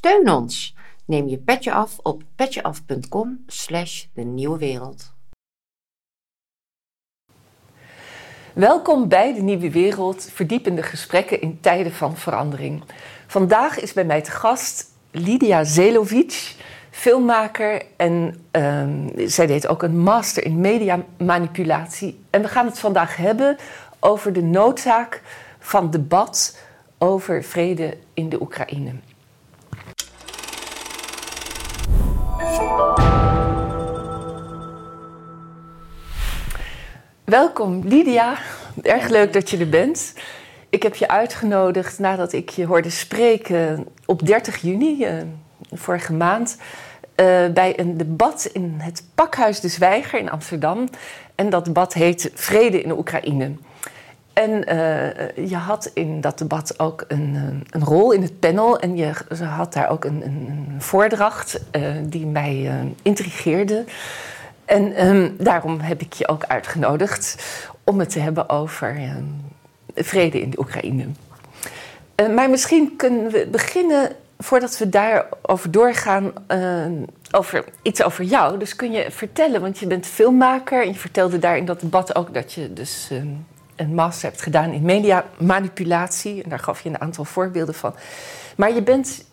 Steun ons. Neem je petje af op petjeaf.com slash de nieuwe wereld. Welkom bij de Nieuwe Wereld, verdiepende gesprekken in tijden van verandering. Vandaag is bij mij te gast Lydia Zelovic, filmmaker en ehm, zij deed ook een master in mediamanipulatie. En we gaan het vandaag hebben over de noodzaak van debat over vrede in de Oekraïne. Welkom Lydia, erg leuk dat je er bent. Ik heb je uitgenodigd nadat ik je hoorde spreken op 30 juni, uh, vorige maand, uh, bij een debat in het Pakhuis de Zwijger in Amsterdam. En dat debat heet Vrede in Oekraïne. En uh, je had in dat debat ook een, een, rol in het panel. En je had daar ook een, een voordracht die mij intrigeerde. En um, daarom heb ik je ook uitgenodigd om het te hebben over um, vrede in de Oekraïne. Maar misschien kunnen we beginnen, voordat we daarover doorgaan, over iets over jou. Dus kun je vertellen, want je bent filmmaker en je vertelde daar in dat debat ook dat je dus um, een master hebt gedaan in mediamanipulatie. En daar gaf je een aantal voorbeelden van. Maar je bent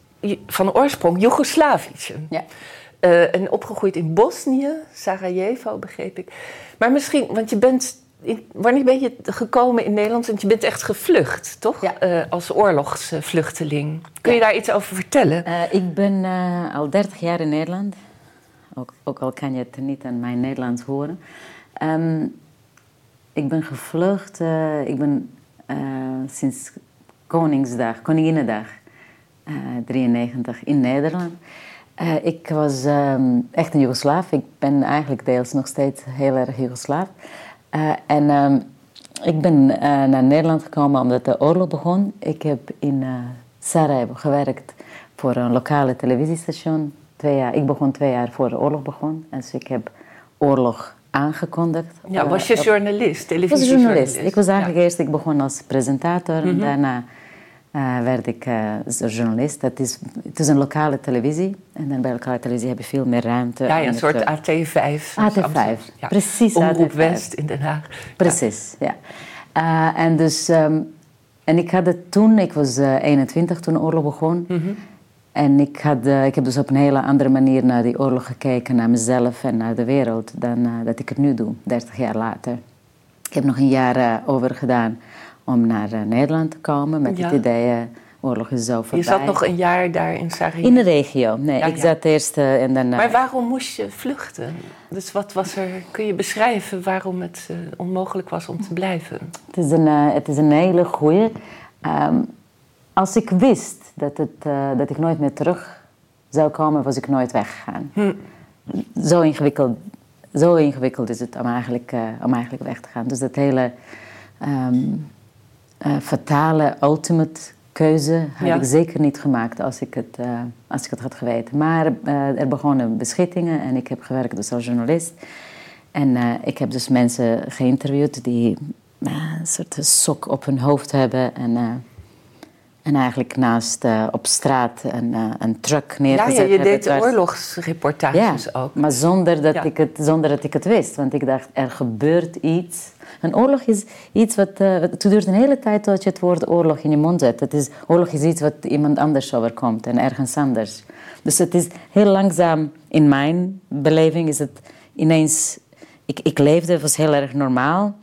van oorsprong Joegoslavisch. Ja. Uh, en opgegroeid in Bosnië, Sarajevo begreep ik. Maar misschien, want je bent. In, wanneer ben je gekomen in Nederland? Want je bent echt gevlucht, toch? Ja. Uh, als oorlogsvluchteling. Kun je daar iets over vertellen? Uh, ik ben al 30 jaar in Nederland. Ook, ook, al kan je het niet aan mijn Nederlands horen. Um, ik ben gevlucht. ik ben sinds Koningsdag, Koninginnedag 93 in Nederland. Ik was um, echt een Joegoslaaf. Ik ben eigenlijk deels nog steeds heel erg Joegoslaaf. En um, ik ben naar Nederland gekomen omdat de oorlog begon. Ik heb in Sarajevo gewerkt voor een lokale televisiestation. Twee ik begon twee jaar voor de oorlog begon. Dus ik heb oorlog aangekondigd. Ja, was je journalist? Ik was journalist. Ik was eigenlijk ja. eerst, ik begon als presentator. Mhm. Mm -hmm. Daarna uh, werd ik uh, journalist. Dat is, het is een lokale televisie. En dan bij lokale televisie heb je veel meer ruimte. Ja, ja een soort AT5. AT5, ja. precies. Omroep AT5. West in Den Haag. Precies, ja. ja. Uh, en dus... Um, en ik had het toen... Ik was 21 toen de oorlog begon. Mm -hmm. En ik, had, ik heb dus op een hele andere manier naar die oorlog gekeken. Naar mezelf en naar de wereld. Dan dat ik het nu doe, 30 jaar later. Ik heb nog een jaar over gedaan om naar uh, Nederland te komen met ja. het idee, uh, oorlog is zo voorbij. Je zat nog een jaar daar in Sarajevo? In de regio, nee, ja, ik ja. zat eerst uh, en dan... maar waarom moest je vluchten? Dus wat was er, kun je beschrijven waarom het onmogelijk was om te blijven? Het is een, het is een hele goeie. Um, als ik wist dat, het, dat ik nooit meer terug zou komen, was ik nooit weggegaan. Hm. Zo, ingewikkeld, zo ingewikkeld is het om eigenlijk, om eigenlijk weg te gaan. Dus dat hele... Um, uh, fatale, ultimate keuze had ja. ik zeker niet gemaakt als ik het, als ik het had geweten. Maar er begonnen beschittingen en ik heb gewerkt dus als journalist. En ik heb dus mensen geïnterviewd die een soort sok op hun hoofd hebben en, en eigenlijk naast op straat een, een truck neergezet Ja, ja je deed waar... oorlogsreportages ja, ook. maar zonder dat, ja. ik het, zonder dat ik het wist. Want ik dacht, er gebeurt iets... Een oorlog is iets wat... Uh, het duurt een hele tijd tot je het woord oorlog in je mond zet. Het is, oorlog is iets wat iemand anders overkomt en ergens anders. Dus het is heel langzaam, in mijn beleving, is het ineens... Ik, ik leefde, het was heel erg normaal.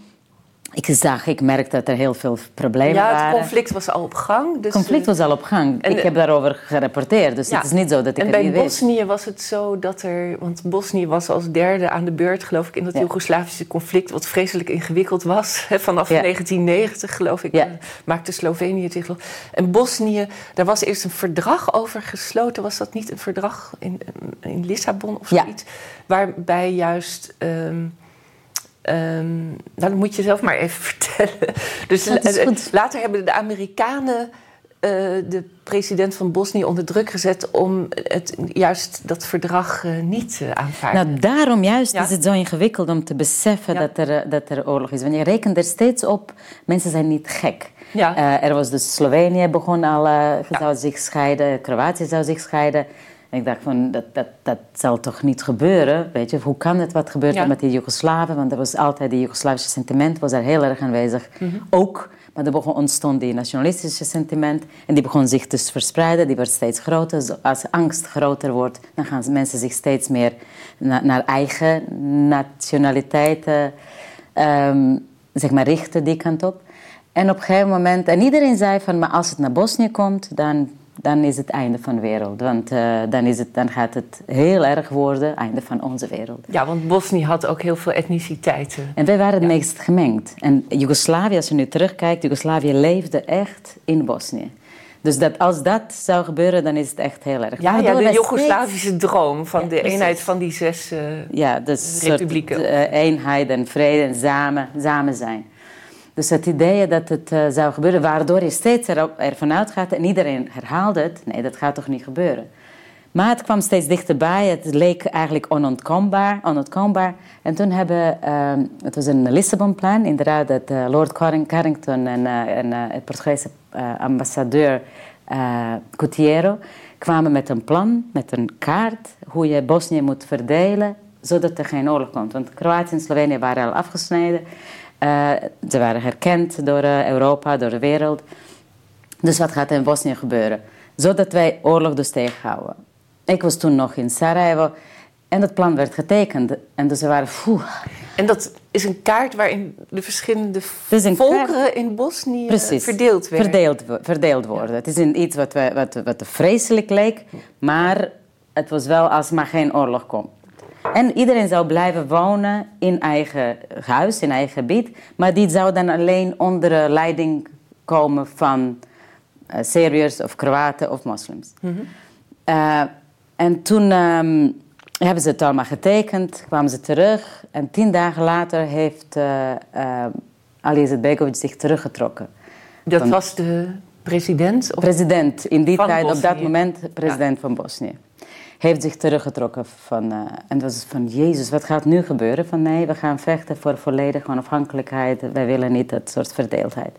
Ik zag, ik merkte dat er heel veel problemen waren. Ja, het conflict was al op gang. Dus conflict was al op gang. En, ik heb daarover gerapporteerd, dus ja. het is niet zo dat ik en niet Bosnië was het zo dat er... Want Bosnië was als derde aan de beurt, geloof ik... in dat ja. Joegoslavische conflict, wat vreselijk ingewikkeld was. Hè, vanaf ja. 1990, geloof ik, maakte Slovenië zich... En Bosnië, daar was eerst een verdrag over gesloten. Was dat niet een verdrag in, in Lissabon of zoiets? Waarbij juist... Um, Um, nou, dat moet je zelf maar even vertellen. Dus later hebben de Amerikanen uh, de president van Bosnië onder druk gezet om het, juist dat verdrag uh, niet te aanvaarden. Nou, daarom juist ja. is het zo ingewikkeld om te beseffen ja. dat, er, dat er oorlog is. Want je rekent er steeds op, mensen zijn niet gek. Ja. Eh, er was dus Slovenië begon al, zou zich scheiden, Kroatië zou zich scheiden. En ik dacht van, dat, dat, dat zal toch niet gebeuren, weet je. Hoe kan het, wat gebeurt er met die Joegoslaven? Want er was altijd, die Joegoslavische sentiment was daar heel erg aanwezig. Mhm. Ook, maar er begon, ontstond die nationalistische sentiment. En die begon zich dus verspreiden, die werd steeds groter. Als angst groter wordt, dan gaan mensen zich steeds meer naar eigen nationaliteiten um, zeg maar, richten, die kant op. En op een gegeven moment, en iedereen zei van, maar als het naar Bosnië komt, dan, dan is het einde van de wereld. Want uh, dan, is het, dan gaat het heel erg worden, einde van onze wereld. Ja, want Bosnië had ook heel veel etniciteiten. En wij waren het meest gemengd. En Joegoslavië, als je nu terugkijkt, Joegoslavië leefde echt in Bosnië. Dus dat, als dat zou gebeuren, dan is het echt heel erg. Ja, ja de Joegoslavische droom van de eenheid van die zes uh, ja, dus republieken. Soort, uh, eenheid en vrede en samen, samen zijn. Dus het idee dat het uh, zou gebeuren, waardoor je steeds ervan uitgaat en iedereen herhaalde het, nee, dat gaat toch niet gebeuren. Maar het kwam steeds dichterbij, het leek eigenlijk onontkoombaar. onontkoombaar. En toen hebben, het was een Lissabon-plan, inderdaad, dat Lord Carrington en, en het Portugese ambassadeur uh, Gutierrez kwamen met een plan, met een kaart, hoe je Bosnië moet verdelen, zodat er geen oorlog komt. Want Kroatië en Slovenië waren al afgesneden. Uh, ze waren herkend door uh, Europa, door de wereld. Dus wat gaat er in Bosnië gebeuren? Zodat wij oorlog dus tegenhouden. Ik was toen nog in Sarajevo en dat plan werd getekend. En dus we waren... Poeh. En dat is een kaart waarin de verschillende volkeren in Bosnië Precies, verdeeld werden. Verdeeld, verdeeld worden. Ja. Het is iets wat, wat, wat vreselijk leek, maar het was wel als maar geen oorlog komt. En iedereen zou blijven wonen in eigen huis, in eigen gebied, maar die zou dan alleen onder de leiding komen van uh, Syriërs of Kroaten of moslims. Mm -hmm. uh, en toen um, hebben ze het allemaal getekend, kwamen ze terug. En tien dagen later heeft uh, uh, Ali Izetbegovic zich teruggetrokken. Dat van, was de president? Of president, in die tijd, Bosnië. op dat moment president ja. van Bosnië. Heeft zich teruggetrokken van... Uh, en dat was van, Jezus, wat gaat nu gebeuren? Van nee, we gaan vechten voor volledige onafhankelijkheid. Wij willen niet dat soort verdeeldheid.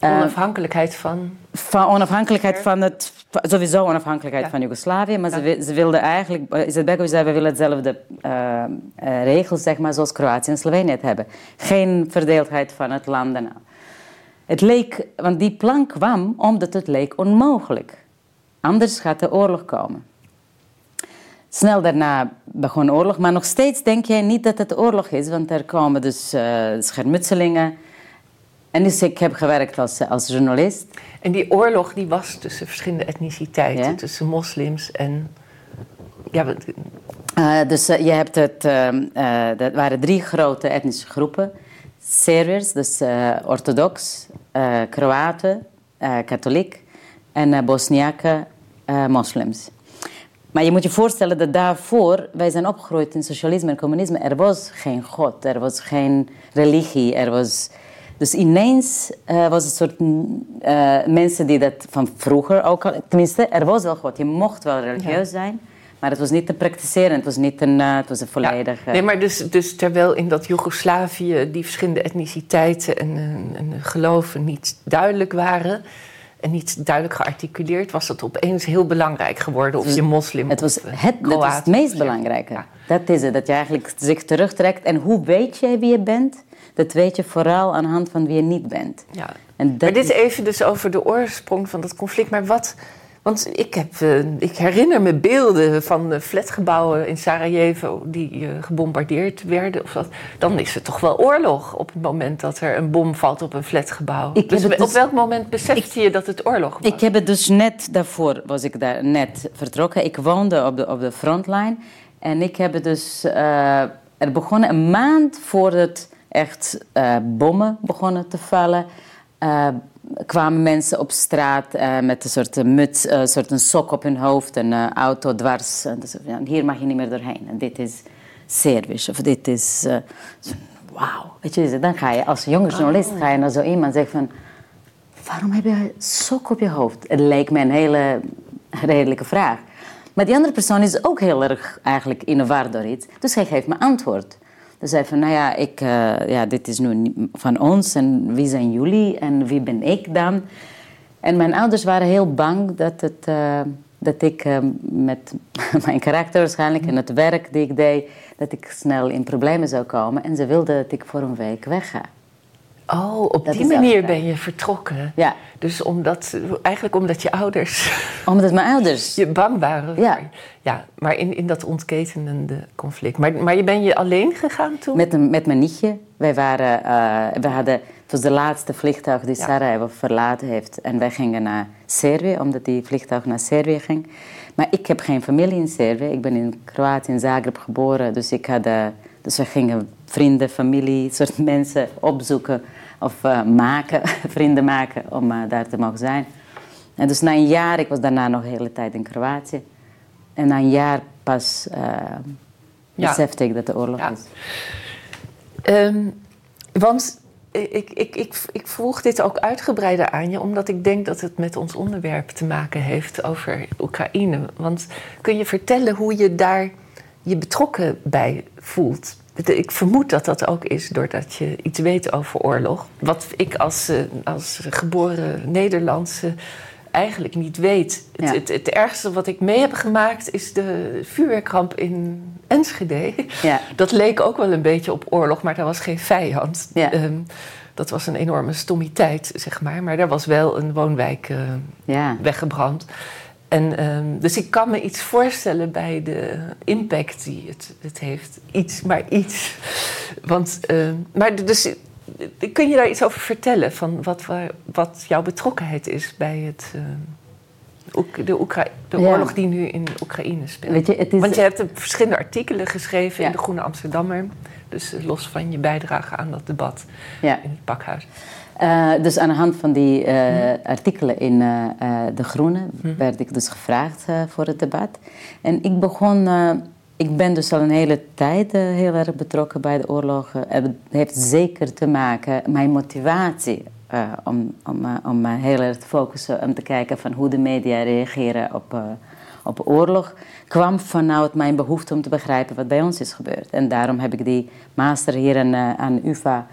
Onafhankelijkheid van? Van onafhankelijkheid van het... Sowieso onafhankelijkheid ja. van Joegoslavië. Maar ja. ze, ze wilden eigenlijk... Izetbegovic zei, we willen hetzelfde uh, uh, regels, zeg maar, zoals Kroatië en Slovenië het hebben. Geen verdeeldheid van het land. Het leek... Want die plan kwam omdat het leek onmogelijk. Anders gaat de oorlog komen. Snel daarna begon oorlog. Maar nog steeds denk jij niet dat het oorlog is. Want er komen dus uh, schermutselingen... En dus ik heb gewerkt als, als journalist. En die oorlog die was tussen verschillende etniciteiten, ja. tussen moslims en. Ja, uh, dus uh, je hebt het. Dat waren drie grote etnische groepen: Syriërs, dus orthodox, Kroaten, katholiek en Bosniaken, moslims. Maar je moet je voorstellen dat daarvoor, wij zijn opgegroeid in socialisme en communisme, er was geen God, er was geen religie, er was. Dus ineens uh, was het soort uh, mensen die dat van vroeger ook al... Tenminste, er was wel God. Je mocht wel religieus ja. zijn. Maar het was niet te praktiseren. Het was niet een... Uh, het was een volledige... Ja. Nee, maar dus, dus terwijl in dat Joegoslavië... die verschillende etniciteiten en, en geloven niet duidelijk waren... en niet duidelijk gearticuleerd... was dat opeens heel belangrijk geworden. Of je moslim Het was of, het, dat was het meest belangrijke. Ja. Dat is het. Dat je eigenlijk zich terugtrekt. En hoe weet jij wie je bent... Dat weet je vooral aan de hand van wie je niet bent. Ja. En dat maar dit even dus over de oorsprong van dat conflict. Maar wat... Want ik, heb, uh, ik herinner me beelden van uh, flatgebouwen in Sarajevo... die uh, gebombardeerd werden. Of dat. Dan is het toch wel oorlog op het moment dat er een bom valt op een flatgebouw. Ik dus, dus op welk moment besefte je dat het oorlog was? Ik heb het dus net daarvoor, was ik daar net vertrokken. Ik woonde op de, op de frontline. En ik heb het dus... er begonnen een maand voor het echt bommen begonnen te vallen. Uh, kwamen mensen op straat uh, met een soort muts, een soort een sok op hun hoofd, een auto dwars. En dus, hier mag je niet meer doorheen. En dit is Servisch of dit is... Wauw. Weet je, dan ga je als jonge journalist ga je naar zo iemand zeggen van... Waarom heb je een sok op je hoofd? Het leek me een hele redelijke vraag. Maar die andere persoon is ook heel erg eigenlijk in de war door iets. Dus hij geeft me antwoord. Dus zei van, nou ja, ik, eh, ja, dit is nu van ons en wie zijn jullie en wie ben ik dan? En mijn ouders waren heel bang dat, het, uh, dat ik uh, met mijn karakter waarschijnlijk en het werk die ik deed, dat ik snel in problemen zou komen. En ze wilden dat ik voor een week wegga. Oh, op die manier ben je vertrokken. Ja. Dus omdat, eigenlijk omdat je ouders. Omdat mijn ouders. je bang waren. Ja. ja maar in, in dat ontketenende conflict. Maar, maar je ben je alleen gegaan toen? Met, een, met mijn nichtje. Wij waren, uh, we hadden, het was de laatste vliegtuig die ja. Sarajevo verlaten heeft. En wij gingen naar Servië, omdat die vliegtuig naar Servië ging. Maar ik heb geen familie in Servië. Ik ben in Kroatië, in Zagreb geboren. Dus, ik had, uh, dus we gingen vrienden, familie, soort mensen opzoeken of uh, maken, vrienden maken om uh, daar te mogen zijn. En dus na een jaar, ik was daarna nog de hele tijd in Kroatië. En na een jaar pas uh, ja. besefte ik dat de oorlog ja. is. Um, want ik, ik, ik, ik vroeg dit ook uitgebreider aan je, omdat ik denk dat het met ons onderwerp te maken heeft over Oekraïne. Want kun je vertellen hoe je daar je betrokken bij voelt? Ik vermoed dat dat ook is doordat je iets weet over oorlog. Wat ik als, als geboren Nederlandse eigenlijk niet weet. Ja. Het, het, het, ergste wat ik mee heb gemaakt is de vuurwerkramp in Enschede. Ja. Dat leek ook wel een beetje op oorlog, maar daar was geen vijand. Ja. Um, dat was een enorme stommiteit, zeg maar. Maar daar was wel een woonwijk uh, ja. weggebrand. En, um, dus ik kan me iets voorstellen bij de impact die het, het heeft. Iets, maar iets. Want, uh, maar dus, kun je daar iets over vertellen? Van wat, wat jouw betrokkenheid is bij het, uh, de, Oekra de Ja. oorlog die nu in Oekraïne speelt? Weet je, het is, Want je hebt verschillende artikelen geschreven Ja. in de Groene Amsterdammer. Dus los van je bijdrage aan dat debat ja. in het pakhuis. Uh, dus aan de hand van die uh, artikelen in uh, De Groene Mhm. werd ik dus gevraagd voor het debat. En ik begon, ik ben dus al een hele tijd heel erg betrokken bij de oorlogen. Het heeft zeker te maken, mijn motivatie om, om, om heel erg te focussen, om te kijken van hoe de media reageren op, op oorlog, kwam vanuit mijn behoefte om te begrijpen wat bij ons is gebeurd. En daarom heb ik die master hier aan, aan UvA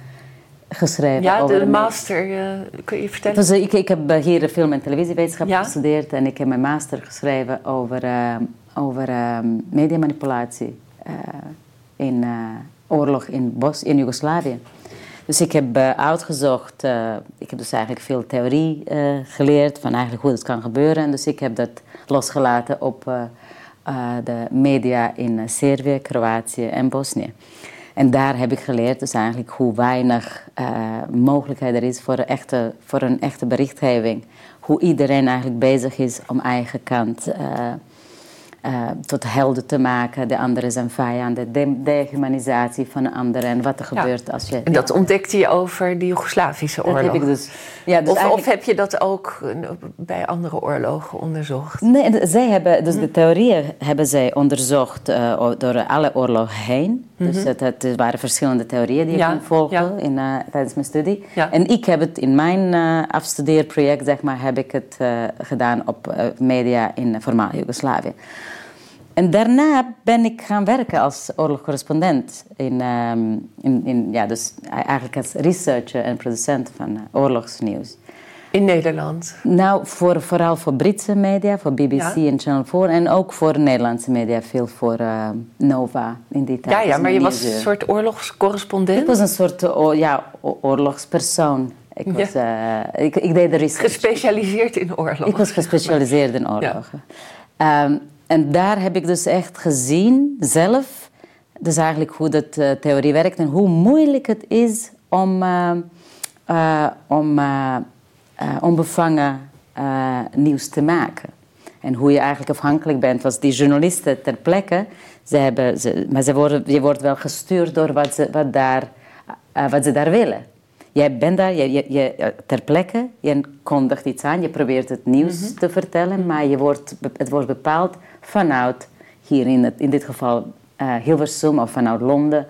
geschreven. Ja, de master, uh, kun je vertellen? Dus ik, ik heb hier film- en televisiewetenschap Ja? gestudeerd en ik heb mijn master geschreven over, uh, over uh, mediamanipulatie in oorlog in, Bos, in Joegoslavië. Dus ik heb uitgezocht, ik heb dus eigenlijk veel theorie geleerd van eigenlijk hoe dat kan gebeuren. En dus ik heb dat losgelaten op de media in Servië, Kroatië en Bosnië. En daar heb ik geleerd dus eigenlijk hoe weinig uh, mogelijkheid er is voor een, echte, voor een echte berichtgeving. Hoe iedereen eigenlijk bezig is om eigen kant uh, uh, tot helden te maken. De anderen zijn vijanden, de dehumanisatie van de anderen en wat er Ja. gebeurt als je... En dat ontdekte je over de Joegoslavische dat oorlog? heb ik dus... Ja, dus of, eigenlijk- of heb je dat ook uh, bij andere oorlogen onderzocht? Nee, zij hebben, dus Mhm. de theorieën hebben zij onderzocht eh, door alle oorlogen heen. Dus het, het waren verschillende theorieën die Mhm. Ja, ik kon volgen in, eh, tijdens mijn studie. En ik heb het in mijn eh, afstudeerproject, zeg maar, heb ik het eh, gedaan op eh, media in voormalig Joegoslavië. En daarna ben ik gaan werken als oorlogscorrespondent. In, ehm, in, in, ja, dus eigenlijk als researcher en producent van eh, oorlogsnieuws. In Nederland? Nou, voor, vooral voor Britse media, voor BBC Ja. en Channel 4. En ook voor Nederlandse media, veel voor eh, Nova in die tijd. Ja, ja, Dus maar je was een soort oorlogscorrespondent? Ik was een soort eh, ja, oorlogspersoon. Ik, was, ik, ik deed de research. Gespecialiseerd in oorlog? Ik was gespecialiseerd in oorlogen. Ehm, en daar heb ik dus echt gezien, zelf, dus eigenlijk hoe dat eh, theorie werkt en hoe moeilijk het is om, eh, eh, om onbevangen nieuws te maken. En hoe je eigenlijk afhankelijk bent, was die journalisten ter plekke, ze hebben, ze, maar ze worden, je wordt wel gestuurd door wat ze, wat daar, wat ze daar willen. Jij bent daar, je, je, je, ter plekke, je kondigt iets aan, je probeert het nieuws te vertellen, maar je wordt, het wordt bepaald vanuit, hier in, het, in dit geval eh, Hilversum of vanuit Londen,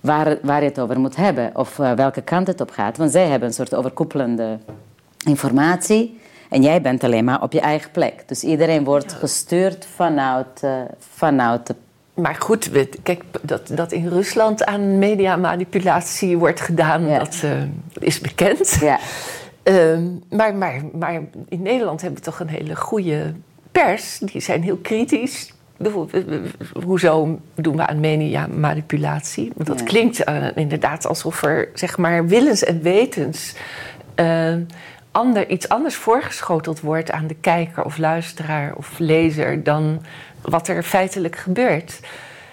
waar, waar je het over moet hebben of eh, welke kant het op gaat. Want zij hebben een soort overkoepelende informatie en jij bent alleen maar op je eigen plek. Dus iedereen wordt gestuurd vanuit, eh, vanuit de maar goed, kijk, dat, dat in Rusland aan mediamanipulatie wordt gedaan, dat uh, is bekend. Ja. Ehm, maar, maar, maar in Nederland hebben we toch een hele goede pers. Die zijn heel kritisch. Hoezo doen we aan mediamanipulatie? Want dat klinkt uh, inderdaad alsof er zeg maar willens en wetens uh, ander, iets anders voorgeschoteld wordt aan de kijker of luisteraar of lezer dan wat er feitelijk gebeurt.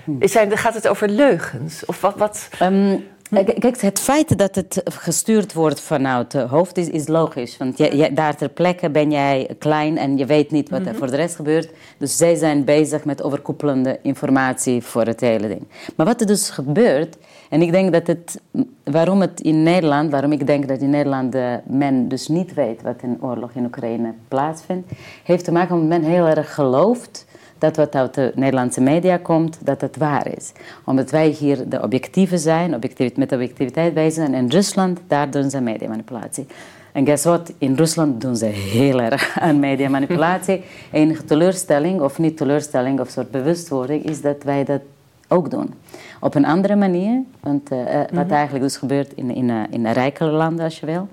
Hm. Zijn, gaat het over leugens? Of wat? wat? Um, Kijk, het feit dat het gestuurd wordt vanuit het hoofd is, is logisch. Want je, daar ter plekke ben jij klein en je weet niet wat er mhm. voor de rest gebeurt. Dus zij zijn bezig met overkoepelende informatie voor het hele ding. Maar wat er dus gebeurt, en ik denk dat het, waarom het in Nederland, waarom ik denk dat in Nederland men dus niet weet wat in oorlog in Oekraïne plaatsvindt, heeft te maken met men heel erg gelooft dat wat uit de Nederlandse media komt, dat het waar is. Omdat wij hier de objectieve zijn, objectief, met objectiviteit zijn. En in Rusland, daar doen ze mediamanipulatie. En guess what? In Rusland doen ze heel erg aan mediamanipulatie. Enige teleurstelling, of niet teleurstelling, of soort bewustwording, is dat wij dat ook doen. Op een andere manier, want uh, wat mhm. eigenlijk dus gebeurt in, in, uh, in rijkere landen, als je wil.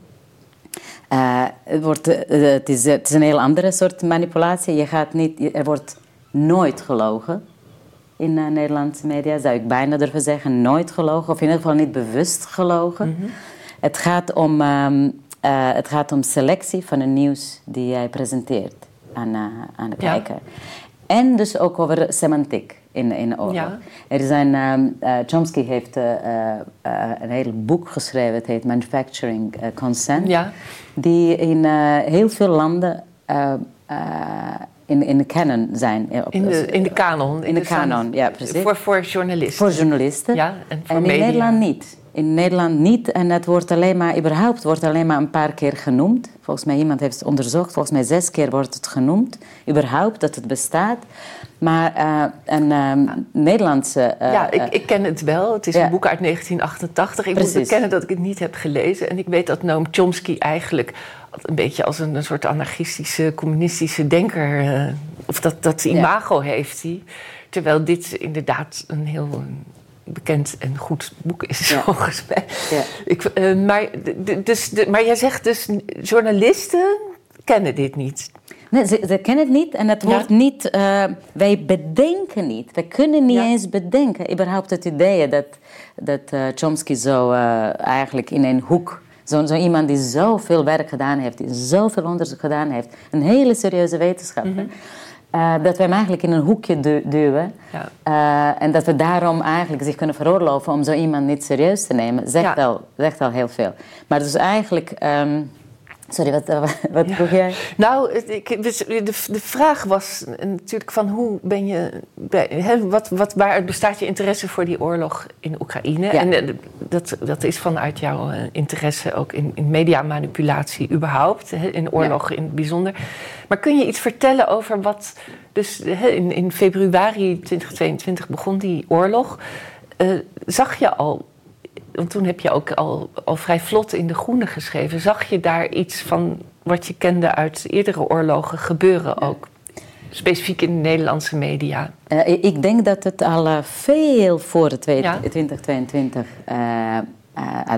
het, wordt, het, is, het is een heel andere soort manipulatie. Je gaat niet, er wordt nooit gelogen in uh, Nederlandse media, zou ik bijna durven zeggen. Nooit gelogen, of in ieder geval niet bewust gelogen. Mhm. Het, gaat om, ehm, eh, het gaat om selectie van een nieuws die jij presenteert aan, uh, aan de kijker. En dus ook over semantiek in, in de oorlog. Er zijn, um, Chomsky heeft een heel boek geschreven, het heet Manufacturing Consent. Ja. Die in heel veel landen in, in de canon zijn. In de, in de kanon. In de kanon, ja, precies. Voor, voor journalisten. Voor journalisten. Ja, en voor en in Nederland niet. In Nederland niet. En het wordt alleen maar, überhaupt wordt alleen maar een paar keer genoemd. Volgens mij, iemand heeft het onderzocht. Volgens mij zes keer wordt het genoemd. Überhaupt, dat het bestaat. Maar uh, een uh, Nederlandse... Uh, ja, ik, ik, ken het wel. Het is een boek uit 1988. Ik Precies. moet bekennen dat ik het niet heb gelezen. En ik weet dat Noam Chomsky eigenlijk een beetje als een, een soort anarchistische, communistische denker. Of dat, dat imago heeft hij. Terwijl dit inderdaad een heel bekend en goed boek is, ja. volgens mij. Ja. Ik, uh, maar, dus, de, maar jij zegt dus, journalisten kennen dit niet. Nee, ze, ze kennen het niet en het wordt niet... Uh, wij bedenken niet. We kunnen niet eens bedenken. Überhaupt het idee dat, dat Chomsky zo eigenlijk in een hoek zo, zo iemand die zoveel werk gedaan heeft, die zoveel onderzoek gedaan heeft, een hele serieuze wetenschapper. Mhm. Eh, dat we hem eigenlijk in een hoekje duwen. Ja. Uh, en dat we daarom eigenlijk zich kunnen veroorloven om zo iemand niet serieus te nemen, zegt, al, zegt al heel veel. Maar dus eigenlijk. Um, Sorry, wat, wat vroeg jij? Nou, ik, dus de, de vraag was natuurlijk van hoe ben je... Hè, wat, wat, waaruit bestaat je interesse voor die oorlog in Oekraïne? En eh, dat, dat is vanuit jouw eh, interesse ook in, in mediamanipulatie überhaupt. Hè, in oorlog in het bijzonder. Maar kun je iets vertellen over wat... Dus hè, in, in februari 2022 begon die oorlog. Uh, zag je al want toen heb je ook al, al vrij vlot in De Groene geschreven. Zag je daar iets van wat je kende uit eerdere oorlogen gebeuren ook? Specifiek in de Nederlandse media? Uh, ik denk dat het al uh, veel voor 2022 uh,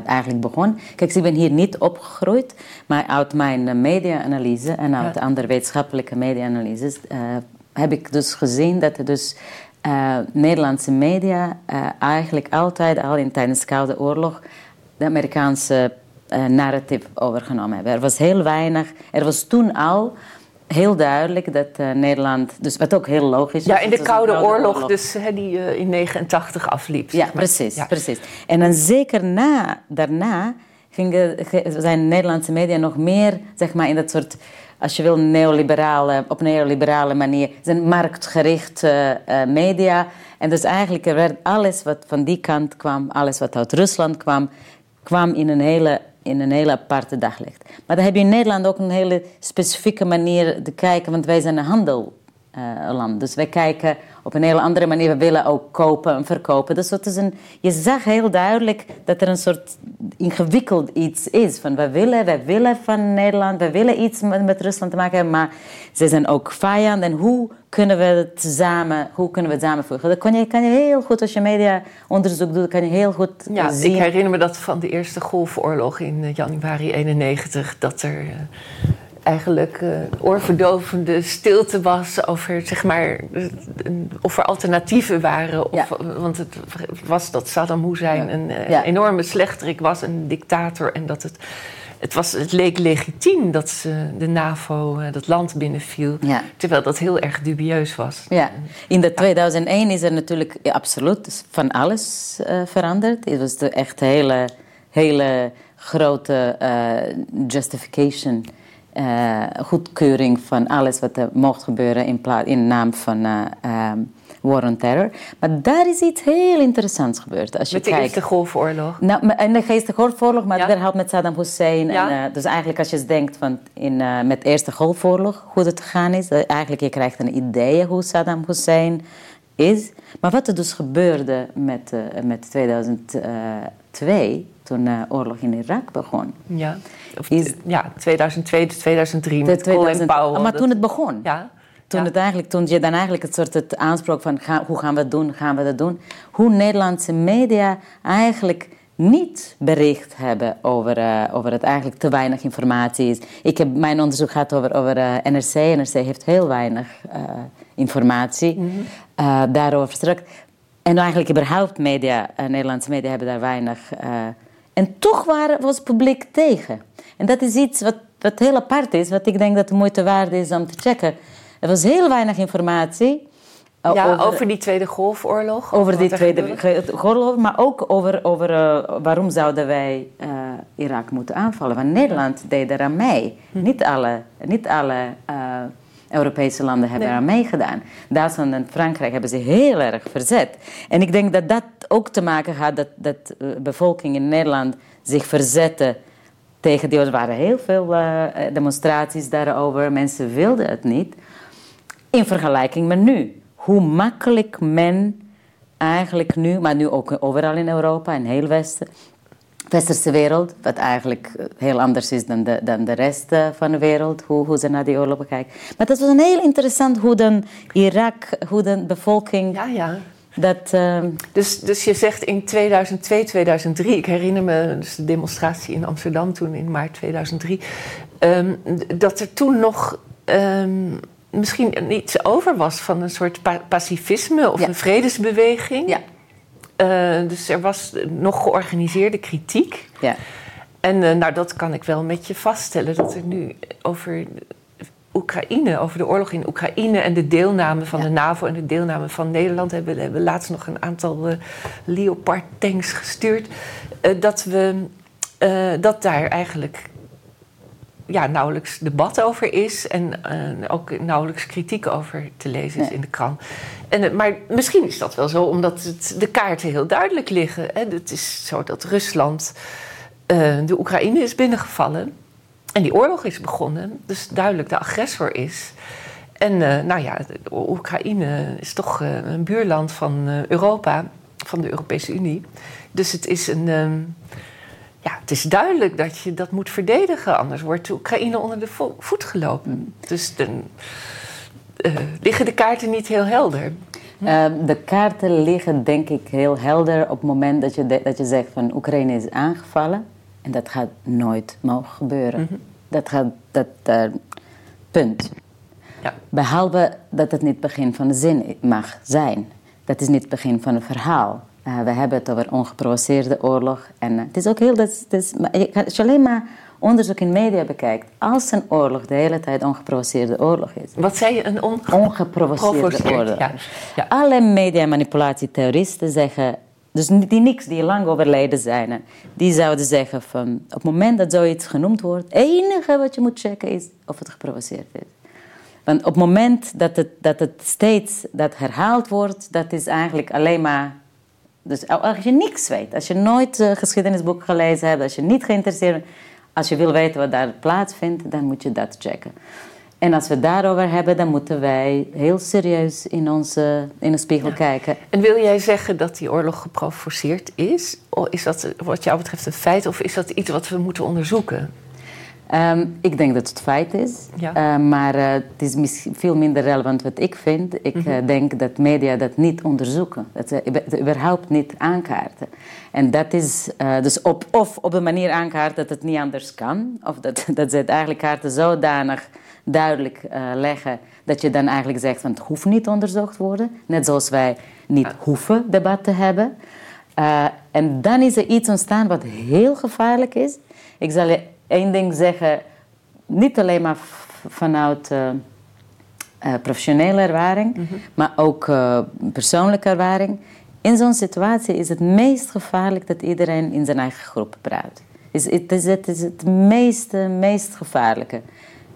eigenlijk begon. Kijk, ik ben hier niet opgegroeid, maar uit mijn media-analyse en uit ja. andere wetenschappelijke media-analyses heb ik dus gezien dat er dus uh, Nederlandse media uh, eigenlijk altijd al in tijdens de Koude Oorlog de Amerikaanse uh, narrative overgenomen hebben. Er was heel weinig, er was toen al heel duidelijk dat Nederland, dus wat ook heel logisch is. Ja, in de Koude, Oorlog, dus die in 89 afliep. Ja, precies, ja. precies. En dan zeker na, daarna gingen, zijn Nederlandse media nog meer, zeg maar, in dat soort als je wil, neoliberale, op neoliberale manier. zijn marktgerichte uh, media. En dus eigenlijk er werd alles wat van die kant kwam, alles wat uit Rusland kwam, kwam in een hele, in een hele aparte daglicht. Maar dan heb je in Nederland ook een hele specifieke manier te kijken, want wij zijn een handel eh. Dus wij kijken op een hele andere manier. We willen ook kopen en verkopen. Dus dat is een, je zag heel duidelijk dat er een soort ingewikkeld iets is. Van we willen, wij willen van Nederland, we willen iets met, met Rusland te maken hebben, maar ze zijn ook vijand. En hoe kunnen we het samen, hoe kunnen we het samenvoegen? Dat kan je, kan je heel goed, als je mediaonderzoek doet, kan je heel goed Ja, zien. ik herinner me dat van de Eerste Golfoorlog in eh, januari 91, dat er eh, eigenlijk eh, oorverdovende stilte was over, zeg maar, of er alternatieven waren. Of, Want het was dat Saddam Hussein Ja. een eh, Ja. enorme slechterik was, een dictator. En dat het, het, was, het leek legitiem dat ze de NAVO eh, dat land binnenviel. Terwijl dat heel erg dubieus was. Ja, in de 2001 is er natuurlijk absoluut van alles veranderd. Het was de echt hele, hele grote justification, eh, goedkeuring van alles wat er mocht gebeuren in, in naam van ehm, war on terror. Maar daar is iets heel interessants gebeurd. Als je Met de kijkt. Eerste Golfoorlog. Nou, en de geestige golfoorlog, maar Ja. helpt met Saddam Hussein. Ja. En, eh, dus eigenlijk als je denkt van in, met de Eerste Golfoorlog, hoe het gegaan is. eigenlijk je krijgt een idee hoe Saddam Hussein is. Maar wat er dus gebeurde met, met 2002, toen de oorlog in Irak begon. Ja, of, Is- ja 2002, 2003 De met Colin 2000 Powell. maar dat- toen het begon. Ja, Toen, ja. het eigenlijk, toen je dan eigenlijk het soort het aanspraak van ga- hoe gaan we het doen, gaan we dat doen. Hoe Nederlandse media eigenlijk niet bericht hebben over, eh, over het eigenlijk te weinig informatie is. Ik heb mijn onderzoek gehad over, over eh, NRC. NRC heeft heel weinig eh, informatie eh, daarover verstrekt. En eigenlijk überhaupt media, eh, Nederlandse media hebben daar weinig. En toch waren, was het publiek tegen. En dat is iets wat, wat heel apart is, wat ik denk dat de moeite waard is om te checken. Er was heel weinig informatie. eh, ja, over, die Tweede Golfoorlog. over die tweede gebeurde. ge- oorlog, maar ook over, over eh, waarom zouden wij eh, Irak moeten aanvallen. Want Nederland deed eraan mee. Hm. Niet alle, niet alle Europese landen hebben Nee. eraan meegedaan. Duitsland en Frankrijk hebben zich heel erg verzet. En ik denk dat dat ook te maken had dat, dat de bevolking in Nederland zich verzette tegen die. Er waren heel veel eh, demonstraties daarover. Mensen wilden het niet. In vergelijking met nu. Hoe makkelijk men eigenlijk nu, maar nu ook overal in Europa en heel Westen, westerse wereld, wat eigenlijk eh, heel anders is dan de, dan de rest eh, van de wereld, hoe, hoe ze naar die oorlog kijken. Maar dat was een heel interessant hoe dan Irak, hoe de bevolking Ja, ja. dat... eh, Dus, dus je zegt in 2002, 2003, ik herinner me dus de demonstratie in Amsterdam toen in maart 2003, ehm, dat er toen nog ehm, misschien iets over was van een soort pa- pacifisme of Ja. een vredesbeweging. ja, Eh, dus er was nog georganiseerde kritiek. ja. En eh, nou, dat kan ik wel met je vaststellen, dat er nu over Oekraïne, over de oorlog in Oekraïne en de deelname van Ja. de NAVO en de deelname van Nederland, hebben we hebben laatst nog een aantal eh, Leopard-tanks gestuurd, dat, we, dat daar eigenlijk ja, nauwelijks debat over is en ook nauwelijks kritiek over te lezen is Nee. in de krant. En, eh, maar misschien is dat wel zo, omdat het, de kaarten heel duidelijk liggen. Hè. Het is zo dat Rusland eh, de Oekraïne is binnengevallen en die oorlog is begonnen, dus duidelijk de agressor is. En eh, nou ja, Oekraïne is toch een buurland van Europa, van de Europese Unie. Dus het is een. ehm, ja, het is duidelijk dat je dat moet verdedigen, anders wordt de Oekraïne onder de vo- voet gelopen. Dus dan eh, liggen de kaarten niet heel helder. Eh, de kaarten liggen denk ik heel helder op het moment dat je, de- dat je zegt van Oekraïne is aangevallen. En dat gaat nooit mogen gebeuren. Dat gaat, dat, eh, punt. Ja. Behalve dat het niet het begin van de zin mag zijn. Dat is niet het begin van een verhaal. Eh, we hebben het over ongeprovoceerde oorlog. En eh, het is ook heel... Dat, is- dat als je alleen maar onderzoek in media bekijkt... als een oorlog de hele tijd ongeprovoceerde oorlog is... Wat zei je? Een on... ongeprovoceerde Provoceerd, oorlog. ja. Ja. Alle mediamanipulatietheoristen zeggen... Dus die niks, die lang overleden zijn... die zouden zeggen van... op het moment dat zoiets genoemd wordt... het enige wat je moet checken is of het geprovoceerd is. Want op het moment dat het, dat het steeds dat herhaald wordt... dat is eigenlijk alleen maar... Dus als je niks weet, als je nooit uh, geschiedenisboek gelezen hebt... als je niet geïnteresseerd bent... als je wil weten wat daar plaatsvindt, dan moet je dat checken. En als we het daarover hebben, dan moeten wij heel serieus in, onze, in de spiegel kijken. En wil jij zeggen dat die oorlog geprovoceerd is? Of is dat wat jou betreft een feit of is dat iets wat we moeten onderzoeken? Ehm, ik denk dat het feit is, Ja. Eh, maar eh, het is misschien veel minder relevant wat ik vind. Ik Mhm. eh, denk dat media dat niet onderzoeken, dat ze het überhaupt niet aankaarten. En dat is dus op, of op een manier aankaarten dat het niet anders kan, of dat, dat ze het eigenlijk kaarten zodanig duidelijk leggen dat je dan eigenlijk zegt van het hoeft niet onderzocht worden, net zoals wij niet hoeven debat te hebben. En dan is er iets ontstaan wat heel gevaarlijk is. Ik zal je één ding zeggen, niet alleen maar vanuit eh, eh, professionele ervaring, maar ook eh, persoonlijke ervaring. In zo'n situatie is het meest gevaarlijk dat iedereen in zijn eigen groep praat. Is, het, is, het is het meest, meest gevaarlijke.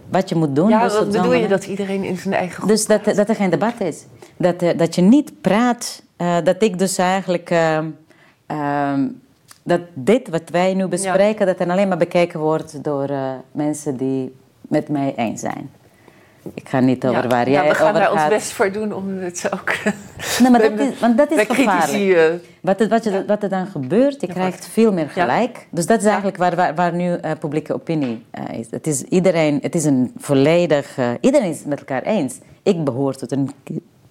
Wat je moet doen. Ja, dus wat bedoel je dat iedereen in zijn eigen groep dus dat, dat er geen debat is. Dat, dat je niet praat. dat ik dus eigenlijk. Dat dit wat wij nu bespreken, dat er alleen maar bekeken wordt door eh, mensen die met mij eens zijn. Ik ga niet over Ja, waar ja, jij we gaan over daar ons gaat. best voor doen om het ook Nee, maar dat is, want dat is gevaarlijk. Wat, het- wat, je, wat er dan gebeurt, je krijgt veel meer Ja. gelijk. Dus dat is eigenlijk waar, waar, waar nu eh, publieke opinie eh, is. Het is iedereen, het is een volledig... iedereen is het met elkaar eens. Ik behoor tot een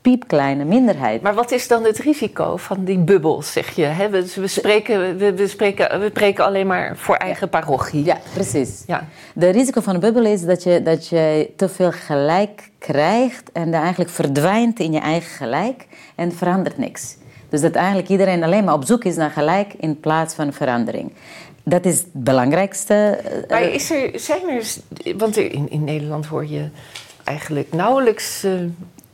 piepkleine minderheid. Maar wat is dan het risico van die bubbels, zeg je? Hè? We, we, spreken, we, we, spreken, we spreken alleen maar voor eigen parochie. Ja, precies. Ja. De risico van een bubbel is dat je, dat je te veel gelijk krijgt en dan eigenlijk verdwijnt in je eigen gelijk en verandert niks. Dus dat eigenlijk iedereen alleen maar op zoek is naar gelijk in plaats van verandering. Dat is het belangrijkste. eh, Maar is er, zijn er... Want in, in Nederland hoor je eigenlijk nauwelijks eh,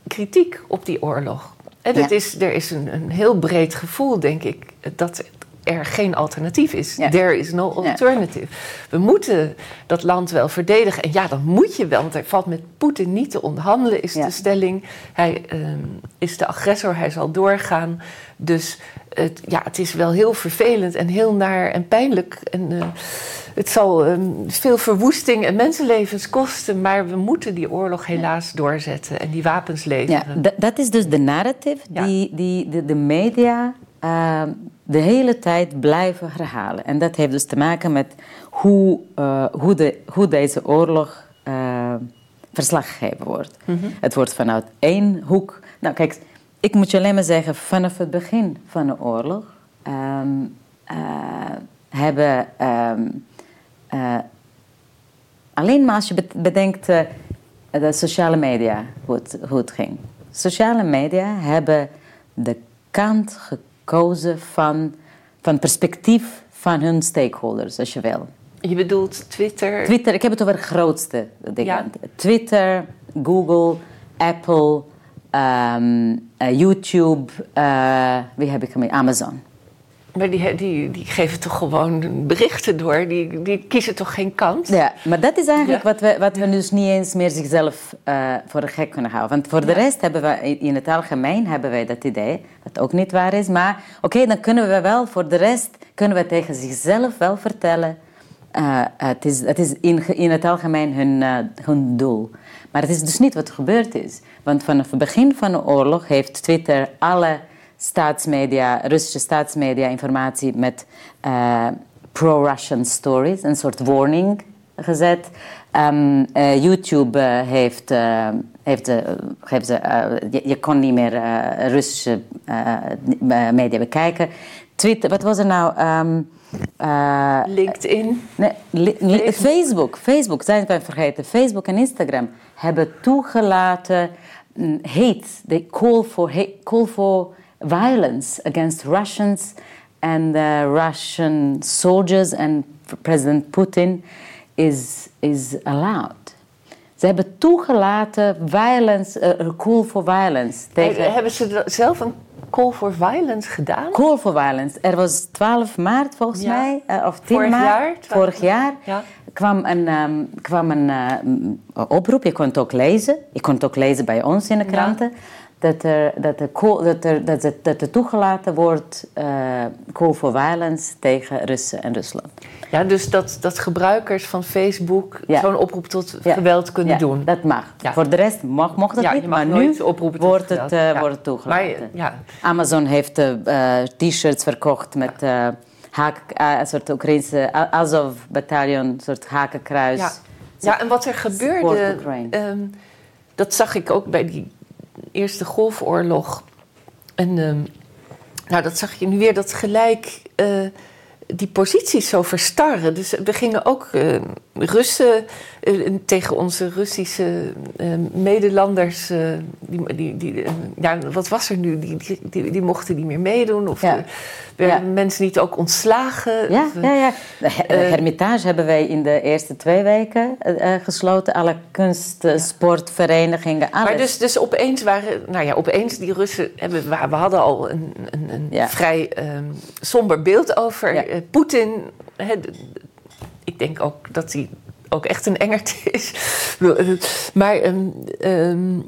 kritiek op die oorlog. En het Ja. is, er is een, een heel breed gevoel, denk ik, dat er geen alternatief is. Ja. There is no Ja. alternative. We moeten dat land wel verdedigen. En ja, dat moet je wel, want er valt met Poetin niet te onderhandelen, is de stelling. Hij ehm, is de agressor, hij zal doorgaan. Dus het, ja, het is wel heel vervelend en heel naar en pijnlijk. En eh, het zal ehm, veel verwoesting en mensenlevens kosten, maar we moeten die oorlog helaas doorzetten en die wapens Ja, leveren. d- dat is dus de narrative Ja. die, die de, de media eh, de hele tijd blijven herhalen. En dat heeft dus te maken met hoe, eh, hoe, de, hoe deze oorlog eh, verslag gegeven wordt. Het wordt vanuit één hoek. Nou, kijk, ik moet je alleen maar zeggen, vanaf het begin van de oorlog ehm, eh, hebben. ehm, eh, Alleen maar als je be- bedenkt eh, de sociale media, hoe het, hoe het ging. Sociale media hebben de kant gekozen van, van perspectief van hun stakeholders, als je wil. Je bedoelt Twitter. Twitter, ik heb het over de grootste dingen. Ja. Twitter, Google, Apple, ehm, eh, YouTube, eh, wie heb ik gemeen? Amazon. Maar die, die, die geven toch gewoon berichten door. Die, die kiezen toch geen kant? Ja, maar dat is eigenlijk Ja. wat, we, wat we dus niet eens meer zichzelf eh, voor de gek kunnen houden. Want voor de rest hebben we in- het algemeen hebben wij dat idee, wat ook niet waar is. Maar oké, dan kunnen we wel, voor de rest kunnen we tegen zichzelf wel vertellen. het is, het is in, in het algemeen hun, hun doel. Maar het is dus niet wat gebeurd is. Want vanaf het begin van de oorlog heeft Twitter alle staatsmedia, Russische staatsmedia informatie met eh, pro-Russian stories, een soort warning gezet. Ehm, eh, YouTube eh, heeft, eh, heeft, heeft ze, je, je kon niet meer Russische media bekijken. Twitter, wat was er nou? Ehm, eh, LinkedIn. Nee, li- li- Facebook. Facebook, zijn we vergeten. Facebook en Instagram hebben toegelaten hate. They call for, hate, call for violence against Russians and the Russian soldiers and President Putin is, is allowed. Ze hebben toegelaten violence, eh, eh call for violence. Tegen, Hebben ze da- zelf een call for violence gedaan? Call for violence. Er was 12 maart volgens Ja. mij, eh, of 10 Vorig maart. jaar? Vorig jaar Ja. kwam een, ehm, kwam een eh, m- oproep. Je kon het ook lezen. Je kon het ook lezen bij ons in de kranten. Dat er, dat er, dat er, dat er, dat er toegelaten wordt uh, call for violence tegen Russen en Rusland. Ja, dus dat, dat gebruikers van Facebook zo'n oproep tot geweld kunnen ja, doen. dat mag. Voor de rest mag, mocht dat niet, maar nu wordt het, uh, wordt het toegelaten. Maar, Amazon heeft uh, t-shirts verkocht met haak, een soort Oekraïnse Azov-bataljon, een soort hakenkruis. Ja. ja, en wat er gebeurde, um, dat zag ik ook bij die Eerste Golfoorlog. En um, nou, dat zag je nu weer, dat gelijk uh, die posities zo verstarren. Dus we gingen ook uh, Russen tegen onze Russische medelanders. die, die, die, ja, wat was er nu? Die, die, die, mochten niet meer meedoen. Of ja. werden mensen niet ook ontslagen? Ja, ja, ja. De Hermitage hebben wij in de eerste twee weken gesloten. Alle kunst, sportverenigingen, alles. Maar dus, dus opeens waren, nou ja, opeens die Russen hebben, we hadden al een, een, een vrij um, somber beeld over Poetin. ik denk ook dat hij ook echt een engert is. maar um, um,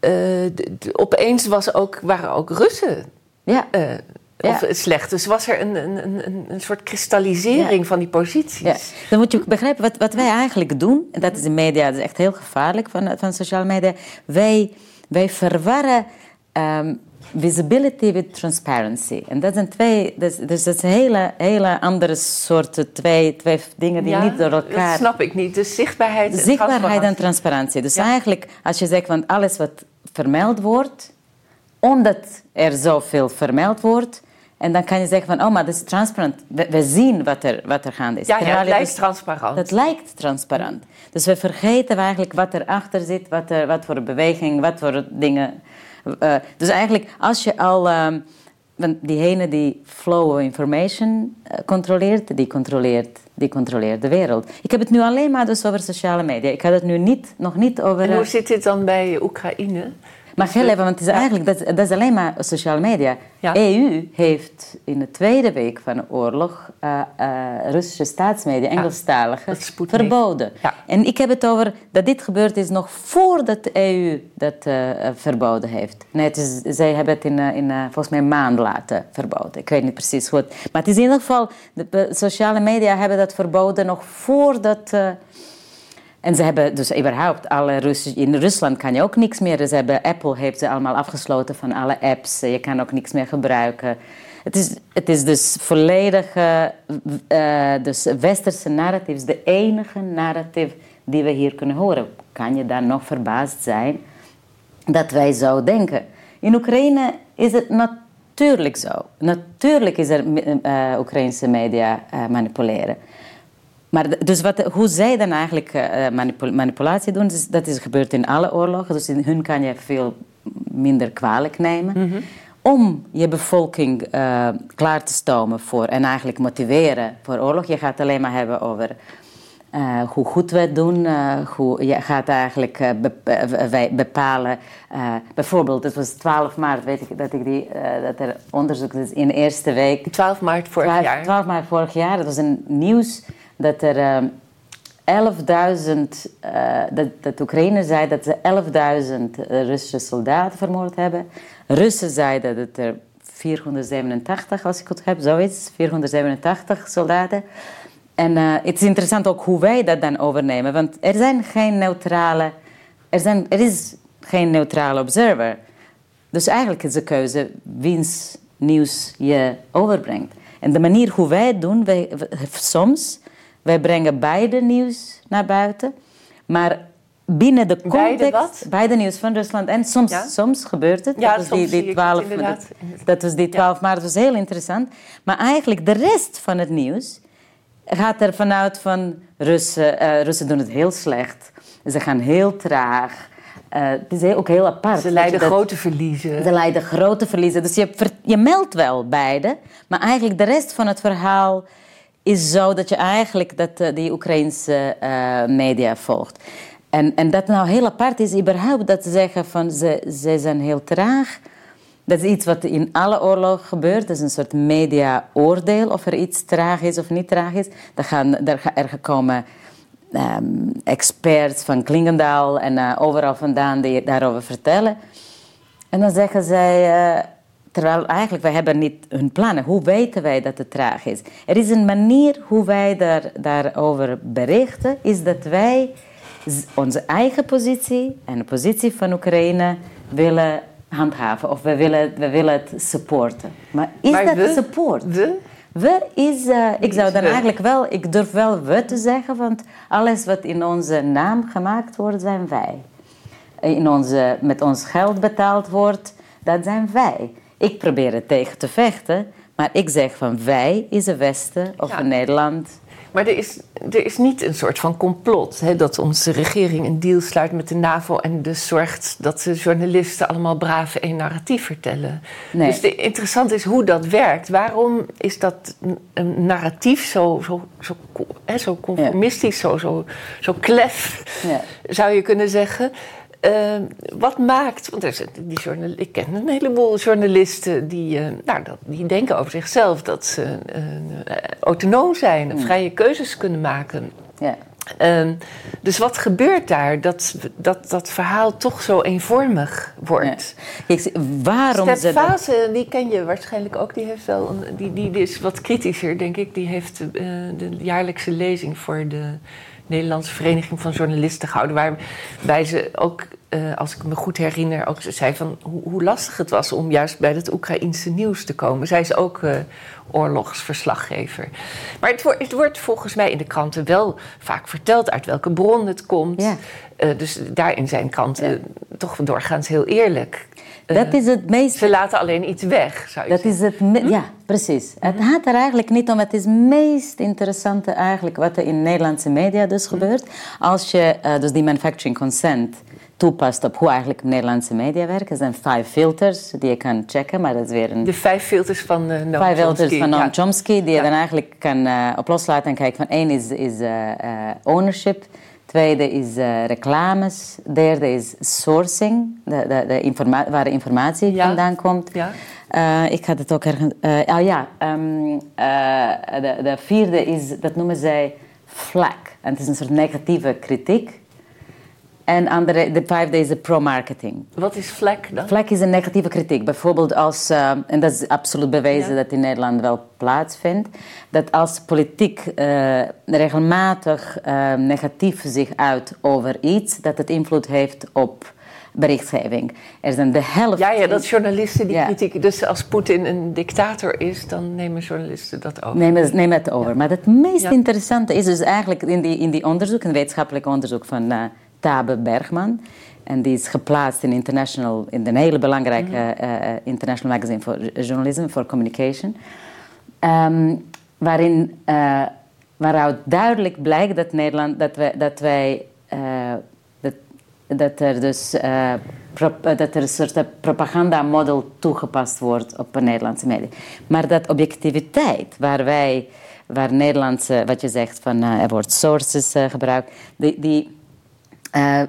uh, opeens was ook, waren ook Russen. Ja. Uh, of slecht. Dus was er een, een, een, een soort kristallisering van die posities. Ja. Dan moet je begrijpen, wat, wat wij eigenlijk doen, en dat is de media, dat is echt heel gevaarlijk van, van sociale media. Wij, wij verwarren um, visibility with transparency. En dat zijn twee, dus, dus dat hele, hele andere soorten, twee, twee dingen die niet door elkaar... dat snap ik niet. Dus zichtbaarheid en Zichtbaarheid en transparantie. Dus eigenlijk, als je zegt, van alles wat vermeld wordt, omdat er zoveel vermeld wordt, en dan kan je zeggen van, oh, maar dat is transparant. We, zien wat er, wat er gaande is. Ja, ja het lijkt dus, transparant. Dat lijkt transparant. Dus we vergeten eigenlijk wat erachter zit, wat, er, wat voor beweging, wat voor dingen uh, dus eigenlijk, als je al. Uh, want diegene die flow of information uh, controleert, die controleert, die controleert de wereld. Ik heb het nu alleen maar dus over sociale media. Ik had het nu niet, nog niet over... En hoe zit dit dan bij Oekraïne? Maar heel even, want het is eigenlijk, dat, dat, is alleen maar sociale media. Ja. EU heeft in de tweede week van de oorlog uh, uh, Russische staatsmedia, Engelstalige, verboden. En ik heb het over dat dit gebeurd is nog voordat de EU dat uh, verboden heeft. Nee, het is, zij hebben het in, in volgens mij een maand later verboden. Ik weet niet precies goed. Maar het is in ieder geval, de sociale media hebben dat verboden nog voordat en ze hebben dus überhaupt alle Russen... In Rusland kan je ook niks meer. Dus hebben, Apple heeft ze allemaal afgesloten van alle apps. Je kan ook niks meer gebruiken. Het is, het is dus volledig... Uh, dus westerse narrative is de enige narrative die we hier kunnen horen. Kan je dan nog verbaasd zijn dat wij zo denken? In Oekraïne is het natuurlijk zo. Natuurlijk is er uh, Oekraïnse media uh, manipuleren. Maar dus wat, hoe zij dan eigenlijk uh, manipulatie doen, dus dat is gebeurd in alle oorlogen. Dus in hun kan je veel minder kwalijk nemen. Mhm. Om je bevolking uh, klaar te stomen voor en eigenlijk motiveren voor oorlog. Je gaat alleen maar hebben over uh, hoe goed we het doen. hoe, je gaat eigenlijk bepalen. bijvoorbeeld, het was 12 maart, weet ik dat, ik die, dat er onderzoek is in de eerste week. 12 maart vorig 12, jaar. 12 maart vorig jaar, dat was een nieuws dat er 11.000, uh, uh, dat, dat Oekraïne zei dat ze 11.000 Russische soldaten vermoord hebben. Russen zeiden dat er 487, als ik het heb, zoiets, 487 soldaten. En uh, het is interessant ook hoe wij dat dan overnemen, want er zijn geen neutrale, er, zijn, er is geen neutrale observer. Dus eigenlijk is de keuze wiens nieuws je overbrengt. En de manier hoe wij het doen, wij, soms wij brengen beide nieuws naar buiten. Maar binnen de context... Beide, nieuws van Rusland. En soms, soms gebeurt het. Ja, dat was die, die 12, dat, dat, was die 12 maart. Dat was heel interessant. Maar eigenlijk de rest van het nieuws gaat er vanuit van... Russen, uh, Russen doen het heel slecht. Ze gaan heel traag. Uh, het is ook heel apart. Ze lijden grote verliezen. Ze lijden grote verliezen. Dus je, je meldt wel beide. Maar eigenlijk de rest van het verhaal is zo dat je eigenlijk dat, uh, die Oekraïnse uh, media volgt. En, en dat nou heel apart is, überhaupt dat ze zeggen van ze, ze zijn heel traag. Dat is iets wat in alle oorlogen gebeurt. Dat is een soort media-oordeel of er iets traag is of niet traag is. Er, gaan, er, er komen um, experts van Klingendaal en uh, overal vandaan die daarover vertellen. En dan zeggen zij, terwijl eigenlijk wij hebben niet hun plannen. Hoe weten wij dat het traag is? Er is een manier hoe wij daar, daarover berichten, is dat wij onze eigen positie en de positie van Oekraïne willen handhaven of we willen, we willen het supporten. Maar is dat we, support? We? We is, uh, ik zou dan eigenlijk wel, ik durf wel we te zeggen, want alles wat in onze naam gemaakt wordt, zijn wij. In onze, met ons geld betaald wordt, dat zijn wij. Ik probeer het tegen te vechten, maar ik zeg van wij is een Westen of een Nederland maar er is, er is niet een soort van complot hè, dat onze regering een deal sluit met de NAVO en dus zorgt dat de journalisten allemaal braaf één narratief vertellen. Nee. Dus de, interessant is hoe dat werkt. Waarom is dat een narratief zo, zo, zo, hè, zo conformistisch, zo, zo, zo klef, ja. zou je kunnen zeggen? Ehm, wat maakt, want er die journal, ik ken een heleboel journalisten die, uh, nou, dat, die denken over zichzelf dat ze uh, autonoom zijn en vrije keuzes kunnen maken. Ehm, dus wat gebeurt daar dat, dat dat verhaal toch zo eenvormig wordt? Ja. waarom Step Fase, die ken je waarschijnlijk ook, die, heeft wel een, die, die, die is wat kritischer, denk ik. Die heeft de jaarlijkse lezing voor de Nederlandse Vereniging van Journalisten gehouden. Waarbij ze ook, uh, als ik me goed herinner, ook zei van hoe, hoe, lastig het was om juist bij het Oekraïense nieuws te komen. Zij is ook uh, oorlogsverslaggever. Maar het, wordt, het wordt volgens mij in de kranten wel vaak verteld uit welke bron het komt. Ja. Uh, dus daarin zijn kranten ja. toch doorgaans heel eerlijk. Dat is het meest... Ze laten alleen iets weg, zou je dat zeggen. Is het hm? Ja, precies. Het gaat er eigenlijk niet om. Het is het meest interessante eigenlijk wat er in Nederlandse media dus hm? gebeurt. Als je uh, dus die manufacturing consent toepast op hoe eigenlijk Nederlandse media werken. Er zijn vijf filters die je kan checken, maar dat is weer een... De vijf filters van uh, Noam Vijf filters van Noam Chomsky, die je dan eigenlijk kan uh, op loslaten en kijken van één is, is ownership... Tweede is uh, reclames. Derde is sourcing, de, de, de informa waar de informatie vandaan komt. Ja. Uh, ik had het ook ergens... Uh, oh ja, um, de, de, vierde is, dat noemen zij flak. En het is een soort negatieve kritiek. En andere, de vijfde is de pro-marketing. Wat is vlek dan? Vlek is een negatieve kritiek. Bijvoorbeeld als, uh, en dat is absoluut bewezen dat in Nederland wel plaatsvindt, dat als politiek uh, regelmatig uh, negatief zich uit over iets, dat het invloed heeft op berichtgeving. Er zijn de helft... Ja, ja dat journalisten die kritiek... Dus als Poetin een dictator is, dan nemen journalisten dat over. Nemen, nemen het over. Maar het meest interessante is dus eigenlijk in die, in die onderzoek, een wetenschappelijk onderzoek van Tabe Bergman. En die is geplaatst in, international, in een hele belangrijke mm uh, international magazine for journalism, for communication. Um, waarin, uh, waaruit duidelijk blijkt dat, Nederland, dat, wij, dat wij dat, dat er dus dat er een soort propagandamodel toegepast wordt op Nederlandse media. Maar dat objectiviteit, waar wij, waar Nederlandse, wat je zegt van er wordt sources gebruikt, die, die uh,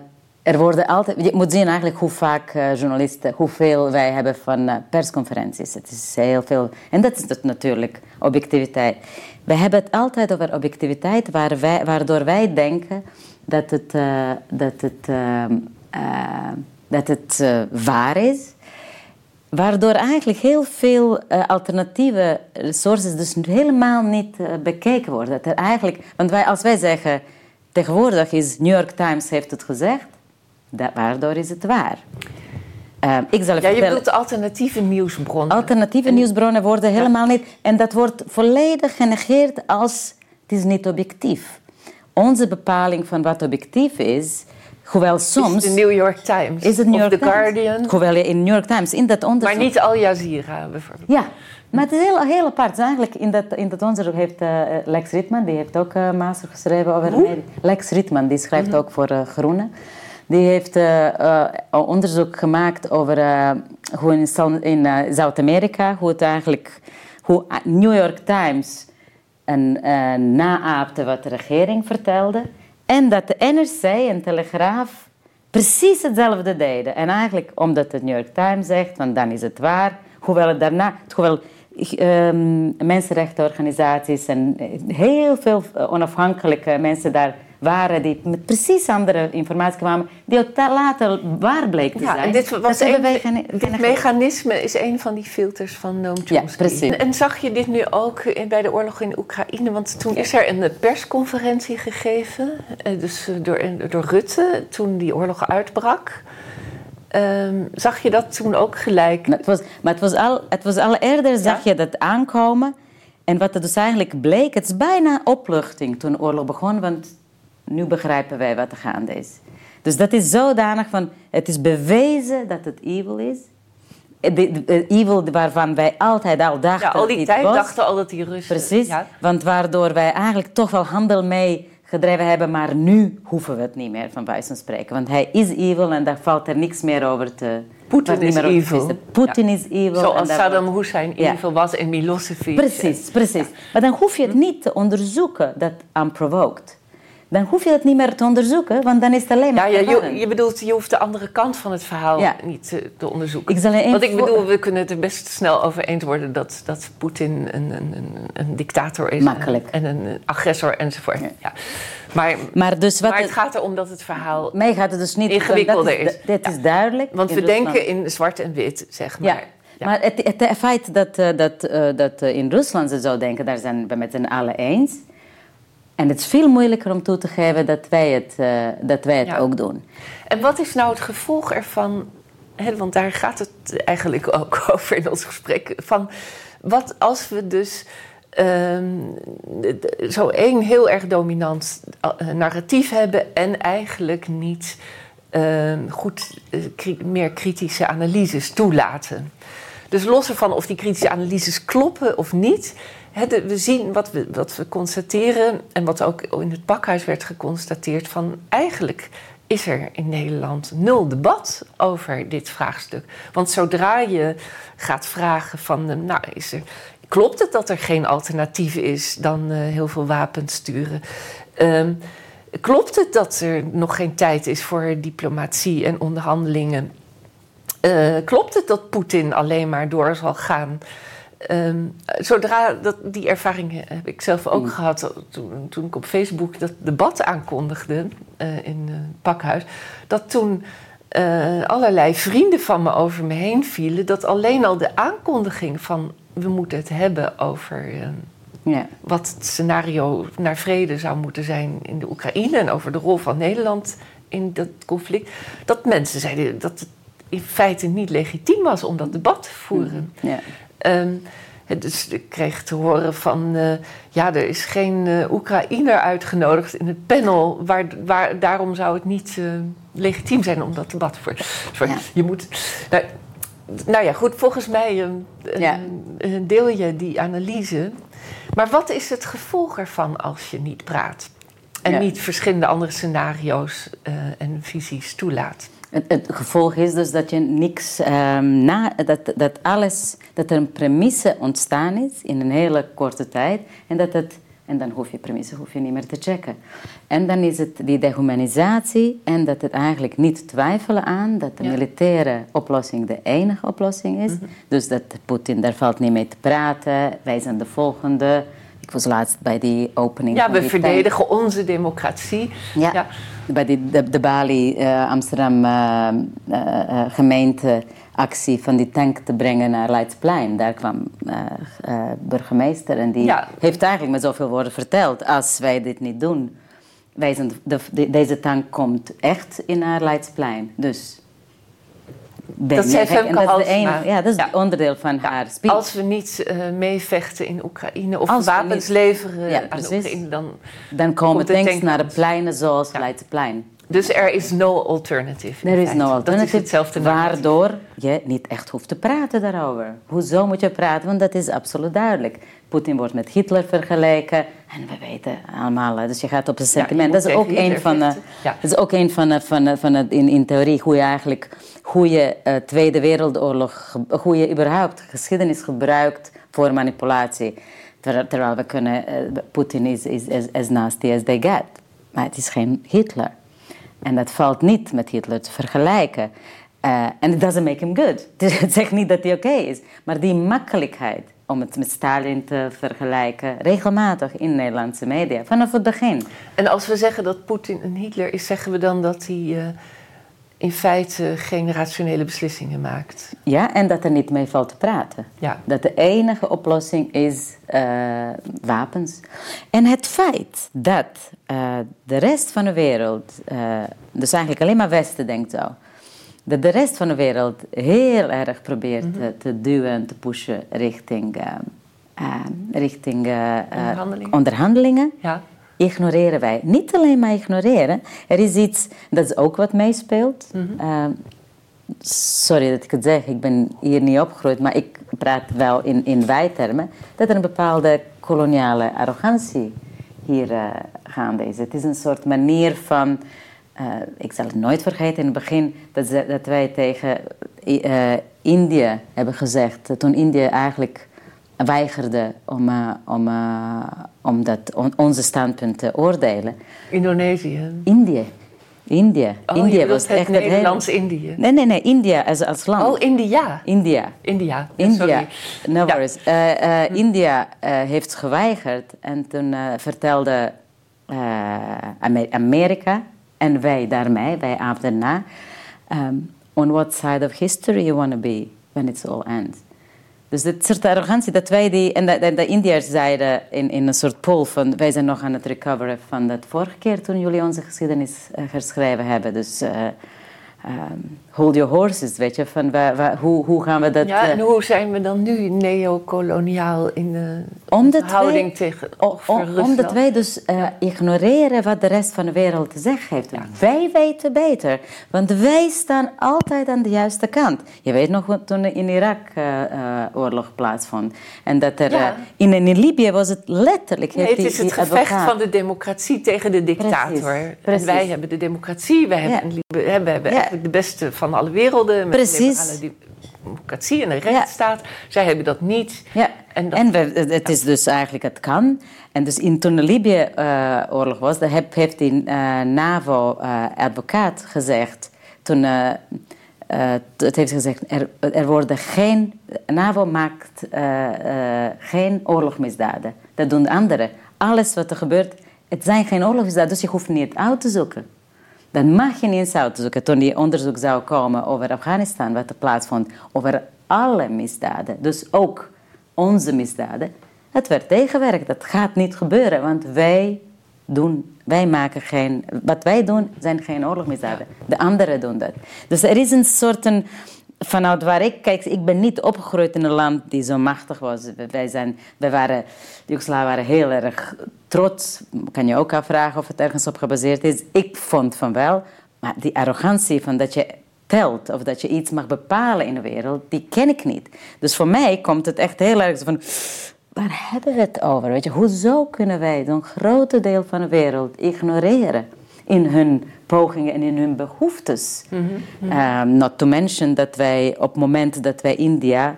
er worden altijd, je moet zien eigenlijk hoe vaak uh, journalisten, hoeveel wij hebben van uh, persconferenties. Het is heel veel. En dat is natuurlijk, objectiviteit. We hebben het altijd over objectiviteit, waar wij, waardoor wij denken dat het, dat het, dat het waar is. Waardoor eigenlijk heel veel alternatieve sources dus helemaal niet bekeken worden. Dat er eigenlijk, want wij, als wij zeggen Tegenwoordig is New York Times heeft het gezegd, dat, waardoor is het waar. Uh, ik zal ja, je bedoelt alternatieve nieuwsbronnen. Alternatieve nieuwsbronnen worden helemaal niet... En dat wordt volledig genegeerd als het is niet objectief. Onze bepaling van wat objectief is... Hoewel soms... Is de New York Times. Is het New York The Times. Guardian. Hoewel je in New York Times in dat onderzoek... Maar niet Al Jazeera bijvoorbeeld. Ja, maar het is heel, heel apart. Eigenlijk in dat, in dat onderzoek heeft uh, Lex Ritman, die heeft ook uh, master geschreven over... Hoe? Lex Ritman, die schrijft mm -hmm. ook voor uh, Groene. Die heeft onderzoek gemaakt over hoe in, in Zuid-Amerika, hoe het eigenlijk... Hoe New York Times een, naapte wat de regering vertelde. En dat de NRC en Telegraaf precies hetzelfde deden. En eigenlijk, omdat de New York Times zegt, want dan is het waar... Hoewel het daarna... Hoewel um, mensenrechtenorganisaties en heel veel onafhankelijke mensen daar waren die met precies andere informatie kwamen, die ook later waar bleek te ja, zijn. En dit, was een, dit mechanisme is een van die filters van Noam Chomsky. Ja, precies. En, zag je dit nu ook bij de oorlog in Oekraïne? Want toen is er een persconferentie gegeven, eh, dus door, door Rutte, toen die oorlog uitbrak. Um, zag je dat toen ook gelijk? Maar het was, maar het was, al, het was al eerder, zag je dat aankomen. En wat er dus eigenlijk bleek, het is bijna opluchting toen de oorlog begon, want nu begrijpen wij wat er gaande is. Dus dat is zodanig van, het is bewezen dat het evil is. De, evil waarvan wij altijd al dachten. Ja, al die tijd was. dachten al dat die Russen. Precies, ja. want waardoor wij eigenlijk toch wel handel mee gedreven hebben, maar nu hoeven we het niet meer van wijze van spreken. Want hij is evil en daar valt er niks meer over te... Poetin is evil. Poetin is evil. Zoals Saddam Hussein evil was en Milosevic. Precies, precies. Maar dan hoef je het niet te onderzoeken, dat unprovoked dan hoef je dat niet meer te onderzoeken, want dan is het alleen maar. Ja, ja je, je, bedoelt, je hoeft de andere kant van het verhaal niet te, te onderzoeken. Ik zal want ik bedoel, we kunnen het er best snel over eens worden dat, dat Poetin een, een, een, een dictator is. Makkelijk. En een agressor enzovoort. Ja. Maar, maar, dus wat maar het, gaat erom dat het verhaal. Mij gaat het dus niet. ingewikkelder is. Dit is duidelijk. Want we denken in zwart en wit, zeg maar. Ja. Maar het, het, feit dat, uh, dat, uh, dat in Rusland ze zo denken, daar zijn we met z'n allen eens. En het is veel moeilijker om toe te geven dat wij het, uh, dat wij het ja. ook doen. En wat is nou het gevolg ervan? Hè, want daar gaat het eigenlijk ook over in ons gesprek. Van wat als we dus um, zo één heel erg dominant uh, narratief hebben en eigenlijk niet uh, goed uh, meer kritische analyses toelaten. Dus los ervan of die kritische analyses kloppen of niet, we zien wat we, wat we constateren en wat ook in het pakhuis werd geconstateerd: van eigenlijk is er in Nederland nul debat over dit vraagstuk. Want zodra je gaat vragen van, nou, is er, klopt het dat er geen alternatief is dan uh, heel veel wapens sturen? Um, klopt het dat er nog geen tijd is voor diplomatie en onderhandelingen? Uh, klopt het dat Poetin alleen maar door zal gaan? Um, zodra dat, die ervaring heb ik zelf ook mm. gehad toen, toen, ik op Facebook dat debat aankondigde uh, in het pakhuis, dat toen uh, allerlei vrienden van me over me heen vielen, dat alleen al de aankondiging van we moeten het hebben over uh, ja. wat het scenario naar vrede zou moeten zijn in de Oekraïne en over de rol van Nederland in dat conflict, dat mensen zeiden dat het in feite niet legitiem was om dat debat te voeren. Ja. Um, dus ik kreeg te horen van, uh, ja, er is geen uh, Oekraïner uitgenodigd in het panel, waar, waar, daarom zou het niet uh, legitiem zijn om dat debat te voeren. Sorry, ja. je moet... Nou, nou, ja, goed, volgens mij ja. deel je die analyse. Maar wat is het gevolg ervan als je niet praat? En ja. niet verschillende andere scenario's en visies toelaat? Het, het, gevolg is dus dat je niks um, na, dat, dat alles, dat er een premisse ontstaan is in een hele korte tijd en dat het, en dan hoef je premisse hoef je niet meer te checken. En dan is het die dehumanisatie en dat het eigenlijk niet twijfelen aan dat de ja. militaire oplossing de enige oplossing is. Mm-hmm. Dus dat Poetin, daar valt niet mee te praten, wij zijn de volgende. Ik was laatst bij die opening. Ja, van we verdedigen onze democratie. Ja, ja. Bij die, de, de Bali uh, Amsterdam uh, uh, gemeenteactie van die tank te brengen naar Leidsplein. Daar kwam burgemeester en die ja. heeft eigenlijk met zoveel woorden verteld: als wij dit niet doen, wij zijn de, de, deze tank komt echt in naar Leidsplein. Dus dat zei Femke dat is Ja, dat is ja. onderdeel van ja. haar speech. Als we niet uh, meevechten in Oekraïne of Als wapens niet, leveren ja, aan Oekraïne, dan... Dan komen tanks naar de pleinen zoals ja. Leidseplein. Dus er is no alternative. Er is no Dat alternative, is hetzelfde waardoor je niet echt hoeft te praten daarover. Hoezo moet je praten? Want dat is absoluut duidelijk. Poetin wordt met Hitler vergeleken. En we weten allemaal, dus je gaat op een sentiment. Ja, dat is ook een van, ja. dat is ook een van, uh, van, van in, in theorie hoe je eigenlijk hoe je uh, Tweede Wereldoorlog, hoe je überhaupt geschiedenis gebruikt voor manipulatie. Ter, terwijl we kunnen, uh, Poetin is, is as, as nasty as they get. Maar het is geen Hitler. En dat valt niet met Hitler te vergelijken. En uh, it doesn't make him good. Het zegt niet dat hij oké okay is. Maar die makkelijkheid om het met Stalin te vergelijken, regelmatig in Nederlandse media, vanaf het begin. En als we zeggen dat Poetin een Hitler is, zeggen we dan dat hij uh, in feite geen rationele beslissingen maakt? Ja, en dat er niet mee valt te praten. Ja. Dat de enige oplossing is uh, wapens. En het feit dat uh, de rest van de wereld, dus eigenlijk alleen maar Westen denkt zo dat de rest van de wereld heel erg probeert mm -hmm. te, duwen en te pushen richting, uh, uh, richting uh, onderhandelingen. onderhandelingen. Ja. Ignoreren wij. Niet alleen maar ignoreren. Er is iets dat is ook wat meespeelt. Mm -hmm. sorry dat ik het zeg, ik ben hier niet opgegroeid, maar ik praat wel in, in wijtermen. Dat er een bepaalde koloniale arrogantie hier gaande is. Het is een soort manier van uh, ik zal het nooit vergeten in het begin dat, ze, dat wij tegen uh, Indië hebben gezegd. Toen Indië eigenlijk weigerde om, uh, om, om dat, on, onze standpunt te oordelen. Indonesië? Indië. India. Oh, India was echt het Nederlands hele... Indië. Nee, nee, nee, India als, als land. Oh, India. India. India. India. No ja. worries. Uh, uh, hm. India uh, heeft geweigerd en toen vertelde Amerika en wij daarmee, wij af daarna, um, on what side of history you want to be when it's all ends. Dus dit soort arrogantie, dat wij die, en de, de, Indiërs zeiden in, in een soort poll van, wij zijn nog aan het recoveren van dat vorige keer toen jullie onze geschiedenis uh, geschreven hebben. Dus uh, um, hold your horses, weet je, van waar, waar, hoe, hoe gaan we dat... Ja, en hoe zijn we dan nu neocoloniaal in de houding wij, tegen o, Omdat wij dus uh, ignoreren wat de rest van de wereld te zeggen heeft. Ja. Wij weten beter, want wij staan altijd aan de juiste kant. Je weet nog toen er in Irak uh, uh, oorlog plaatsvond. En dat er, ja. in, in Libië was het letterlijk... Nee, het is het gevecht advocaat. van de democratie tegen de dictator. Precies, precies. En wij hebben de democratie, wij hebben, ja. we hebben eigenlijk de beste van alle werelden. Met Precies. de democratie en de rechtsstaat. Ja. Zij hebben dat niet. Ja. En, dat... en we, het is dus eigenlijk, het kan. En dus in, toen de Libië-oorlog uh, was, heb, heeft die uh, NAVO-advocaat uh, gezegd... Toen, het heeft gezegd, er, er worden geen... NAVO maakt geen oorlogsmisdaden. Dat doen anderen. Alles wat er gebeurt, het zijn geen oorlogsmisdaden, dus je hoeft niet uit te zoeken. Dan mag je niet eens uit te zoeken. Toen die onderzoek zou komen over Afghanistan, wat er plaatsvond, over alle misdaden, dus ook onze misdaden, het werd tegengewerkt. Dat gaat niet gebeuren, want wij doen, wij maken geen, wat wij doen zijn geen oorlogsmisdaden. De anderen doen dat. Dus er is een soort een, vanuit waar ik kijk, ik ben niet opgegroeid in een land die zo machtig was. Wij, zijn, wij waren, de Joegoslaven waren heel erg trots. Kan je ook afvragen of het ergens op gebaseerd is. Ik vond van wel. Maar die arrogantie van dat je telt of dat je iets mag bepalen in de wereld, die ken ik niet. Dus voor mij komt het echt heel erg van. Waar hebben we het over? Weet je, hoezo kunnen wij zo'n grote deel van de wereld ignoreren in hun pogingen en in hun behoeftes? Mm -hmm. um, not to mention dat wij op het moment dat wij India uh,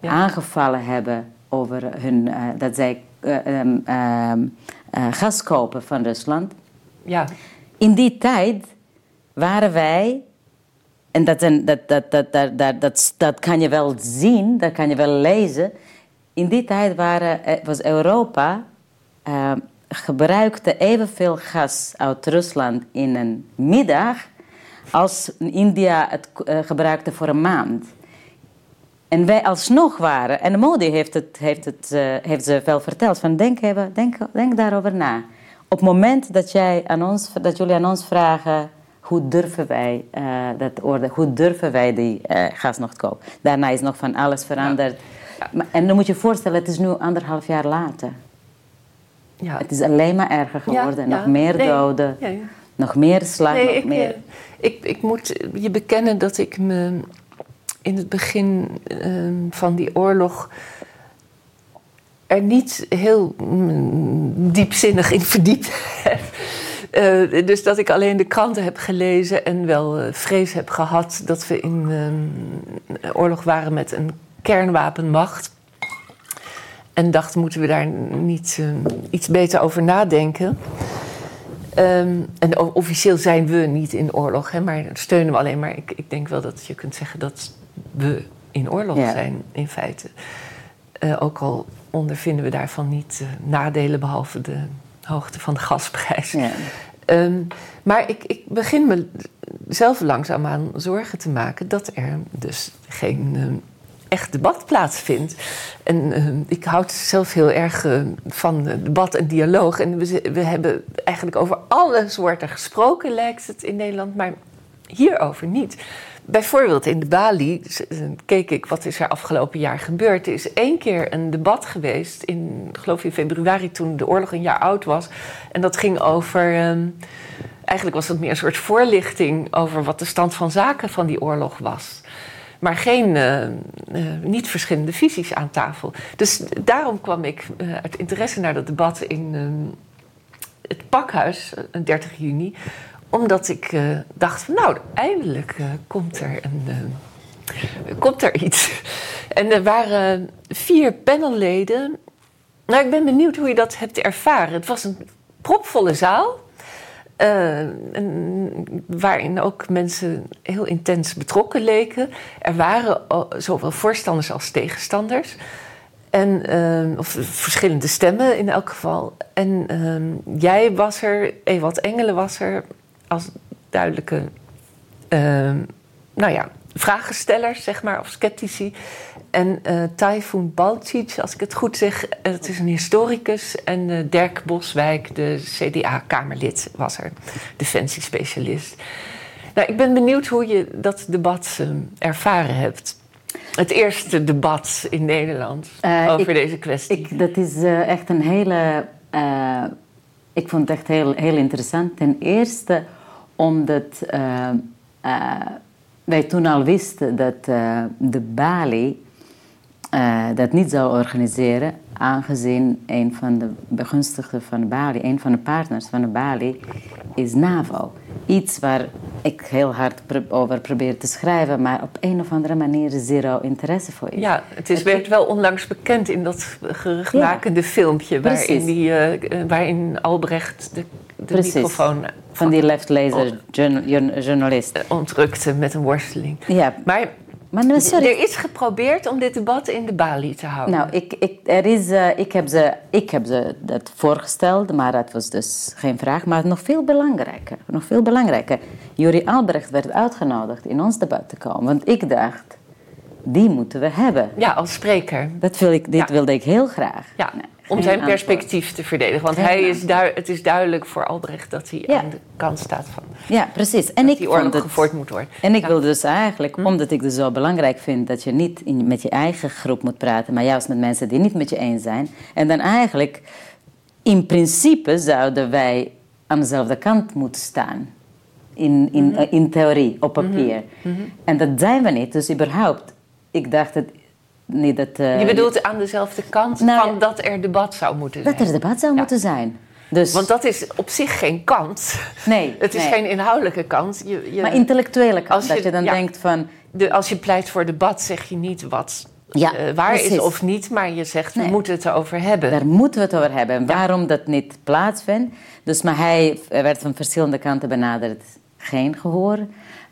ja. aangevallen hebben over hun, uh, dat zij um, gas kopen van Rusland. Ja. In die tijd waren wij, en dat, dat, dat, dat, dat, dat, dat, dat kan je wel zien, dat kan je wel lezen. In die tijd waren, was Europa uh, gebruikte evenveel gas uit Rusland in een middag als India het uh, gebruikte voor een maand. En wij alsnog waren, en Modi heeft, het, heeft, het, uh, heeft ze wel verteld, van denk, even, denk, denk daarover na. Op het moment dat, jij aan ons, dat jullie aan ons vragen, hoe durven wij uh, dat orde, hoe durven wij die uh, gas nog te kopen? Daarna is nog van alles veranderd. Ja. Ja. Maar, en dan moet je je voorstellen, het is nu anderhalf jaar later. Ja. Het is alleen maar erger geworden. Nog meer nee. doden, nog meer slag, nee, nog ik, meer... Ik, ik moet je bekennen dat ik me in het begin uh, van die oorlog er niet heel mm, diepzinnig in verdiept heb. Uh, dus dat ik alleen de kranten heb gelezen en wel uh, vrees heb gehad dat we in uh, oorlog waren met een kernwapenmacht. En dacht, moeten we daar niet iets beter over nadenken? Um, en officieel zijn we niet in oorlog, hè, maar steunen we alleen maar. Ik, ik denk wel dat je kunt zeggen dat we in oorlog ja. zijn, in feite. Uh, ook al ondervinden we daarvan niet uh, nadelen behalve de hoogte van de gasprijs. Ja. Um, maar ik, ik, begin me zelf langzaamaan zorgen te maken dat er dus geen echt debat plaatsvindt. En ik houd zelf heel erg van debat en dialoog. En we, we hebben eigenlijk over alle soorten gesproken, lijkt het in Nederland, maar hierover niet. Bijvoorbeeld in de Bali keek ik wat is er afgelopen jaar gebeurd. Er is één keer een debat geweest, in, geloof in februari toen de oorlog een jaar oud was. En dat ging over, ehm, eigenlijk was het meer een soort voorlichting over wat de stand van zaken van die oorlog was. Maar geen, uh, uh, niet verschillende visies aan tafel. Dus daarom kwam ik uh, uit interesse naar dat debat in ehm, het pakhuis, 30 juni omdat ik dacht van nou, eindelijk komt er een... Komt er iets. En er waren vier panelleden. Nou, ik ben benieuwd hoe je dat hebt ervaren. Het was een propvolle zaal. Waarin ook mensen heel intens betrokken leken. Er waren zowel voorstanders als tegenstanders. En, of verschillende stemmen in elk geval. En jij was er, Ewald Engelen was er, als duidelijke nou ja, vragenstellers, zeg maar, of sceptici. En uh, Typhoon Balcic, als ik het goed zeg, het is een historicus. En uh, Dirk Boswijk, de CDA-Kamerlid, was er, defensiespecialist. Nou, ik ben benieuwd hoe je dat debat uh, ervaren hebt. Het eerste debat in Nederland over ik, deze kwestie. Ik, dat is echt een hele. ik vond het echt heel, heel interessant. Ten eerste omdat wij toen al wisten dat uh, de Bali dat niet zou organiseren, aangezien een van de begunstigden van de Bali, een van de partners van de Bali, is NAVO. Iets waar ik heel hard over probeer te schrijven, maar op een of andere manier zero interesse voor is. Ja, het is, werd wel onlangs bekend in dat geruchtmakende filmpje waarin, die, waarin Albrecht de, de microfoon van die left laser journalist. Eh, ontrukte met een worsteling. Ja. Maar, maar er is geprobeerd om dit debat in de Bali te houden. Nou, ik, ik, er is, uh, ik, heb ze, ik heb ze dat voorgesteld, maar dat was dus geen vraag. Maar nog veel belangrijker, nog veel belangrijker. Juri Albrecht werd uitgenodigd in ons debat te komen. Want ik dacht, die moeten we hebben. Ja, als spreker. Dat wil ik, dit wilde ik heel graag. Ja. Om zijn perspectief te verdedigen. Want hij is het is duidelijk voor Albrecht dat hij aan de kant staat van. Ja, precies. En ik die oorlog het, gevoerd moet worden. En ik wil dus eigenlijk, hm? omdat ik het zo belangrijk vind dat je niet in, met je eigen groep moet praten, maar juist met mensen die niet met je eens zijn. En dan eigenlijk, in principe zouden wij aan dezelfde kant moeten staan. In, in, mhm. in theorie, op papier. Mhm. Mhm. En dat zijn we niet. Dus überhaupt, ik dacht dat niet dat... Uh, je bedoelt aan dezelfde kant nou, van dat er debat zou moeten zijn? Dat er debat zou moeten zijn. Dus, Want dat is op zich geen kant. Nee. Het is geen inhoudelijke kant. Je, je, maar intellectuele kant. Als je, dat je dan denkt van... De, als je pleit voor debat zeg je niet wat ja, uh, waar is of niet, maar je zegt we moeten het erover hebben. Daar moeten we het over hebben. En waarom dat niet plaatsvindt. Dus, maar hij werd van verschillende kanten benaderd. Geen gehoor.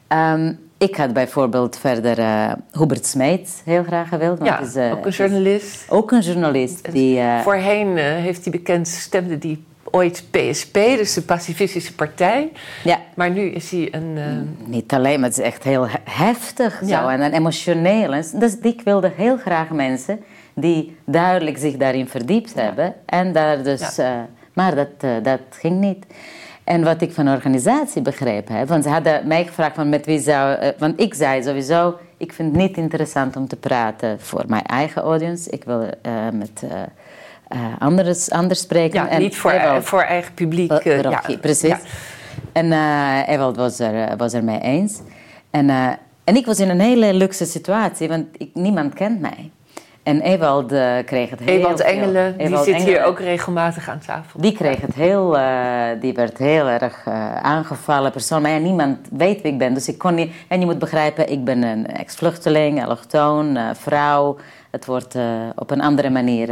Um, ik had bijvoorbeeld verder uh, Hubert Smeets heel graag gewild. Ja, is, uh, ook een journalist. Ook een journalist. Die, uh, Voorheen heeft hij bekend, stemde die ooit PSP, dus de Pacifistische Partij. Ja. Maar nu is hij een... Niet alleen, maar het is echt heel heftig ja. zo. En een emotioneel. Dus ik wilde heel graag mensen die duidelijk zich daarin verdiept ja. hebben. En daar dus... Maar dat, dat ging niet. En wat ik van de organisatie begrepen heb, want ze hadden mij gevraagd van met wie zou, uh, want ik zei sowieso, ik vind het niet interessant om te praten voor mijn eigen audience. Ik wil uh, met uh, anders, anders spreken. Ja, en niet voor, Ewald, voor eigen publiek. ja, precies. Ja. En Ewald was er, was er mee eens. En, en ik was in een hele luxe situatie, want ik, niemand kent mij. En Ewald uh, kreeg het heel Ewald Engelen, die zit hier ook regelmatig aan tafel. Die kreeg het heel, uh, die werd heel erg uh, aangevallen persoon. Maar ja, niemand weet wie ik ben, dus ik kon niet... En je moet begrijpen, ik ben een ex-vluchteling, allochtoon, vrouw. Het wordt op een andere manier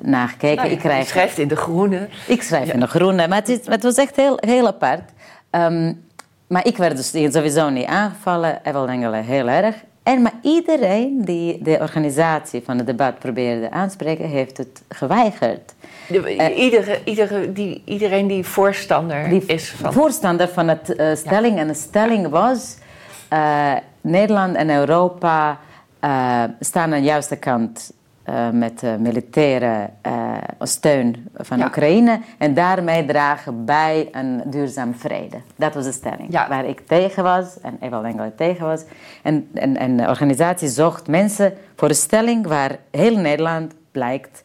nagekeken. Nou ja, ik krijg, je schrijft in de groene. Ik schrijf in de groene, maar het, is, het was echt heel, heel apart. Um, maar ik werd dus sowieso niet aangevallen, Ewald Engelen heel erg. En maar iedereen die de organisatie van het debat probeerde aanspreken, heeft het geweigerd. De, iedere, iedere, die, iedereen die voorstander Die is van... voorstander van het eh, stelling. En de stelling was: eh, Nederland en Europa eh, staan aan de juiste kant eh, met de militaire eh, steun van Ja. Oekraïne. En daarmee dragen bij een duurzaam vrede. Dat was de stelling. Ja. Waar ik tegen was en Eva Engel tegen was. En, en, en de organisatie zocht mensen voor een stelling waar heel Nederland blijkt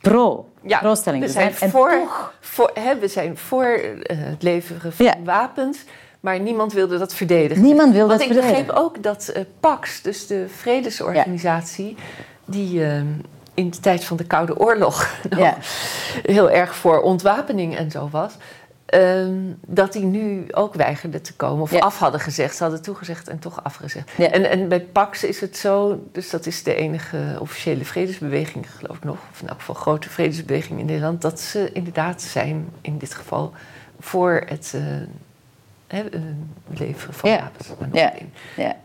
pro. pro-stelling we zijn. En voor, toch- voor, hè, we zijn voor eh, het leveren van Ja. wapens, maar niemand wilde dat verdedigen. Niemand wil Want dat ik verdedigen. begreep ook dat eh, PAX, dus de vredesorganisatie, die eh, in de tijd van de Koude Oorlog Ja. heel erg voor ontwapening en zo was. ehm, dat die nu ook weigerde te komen. Of Ja. af hadden gezegd. Ze hadden toegezegd en toch afgezegd. Ja. En, en bij Pax is het zo, dus dat is de enige officiële vredesbeweging, geloof ik nog, of in elk geval grote vredesbeweging in Nederland, dat ze inderdaad zijn, in dit geval, voor het eh, eh, leveren van Ja. wapens. Ja. Ja.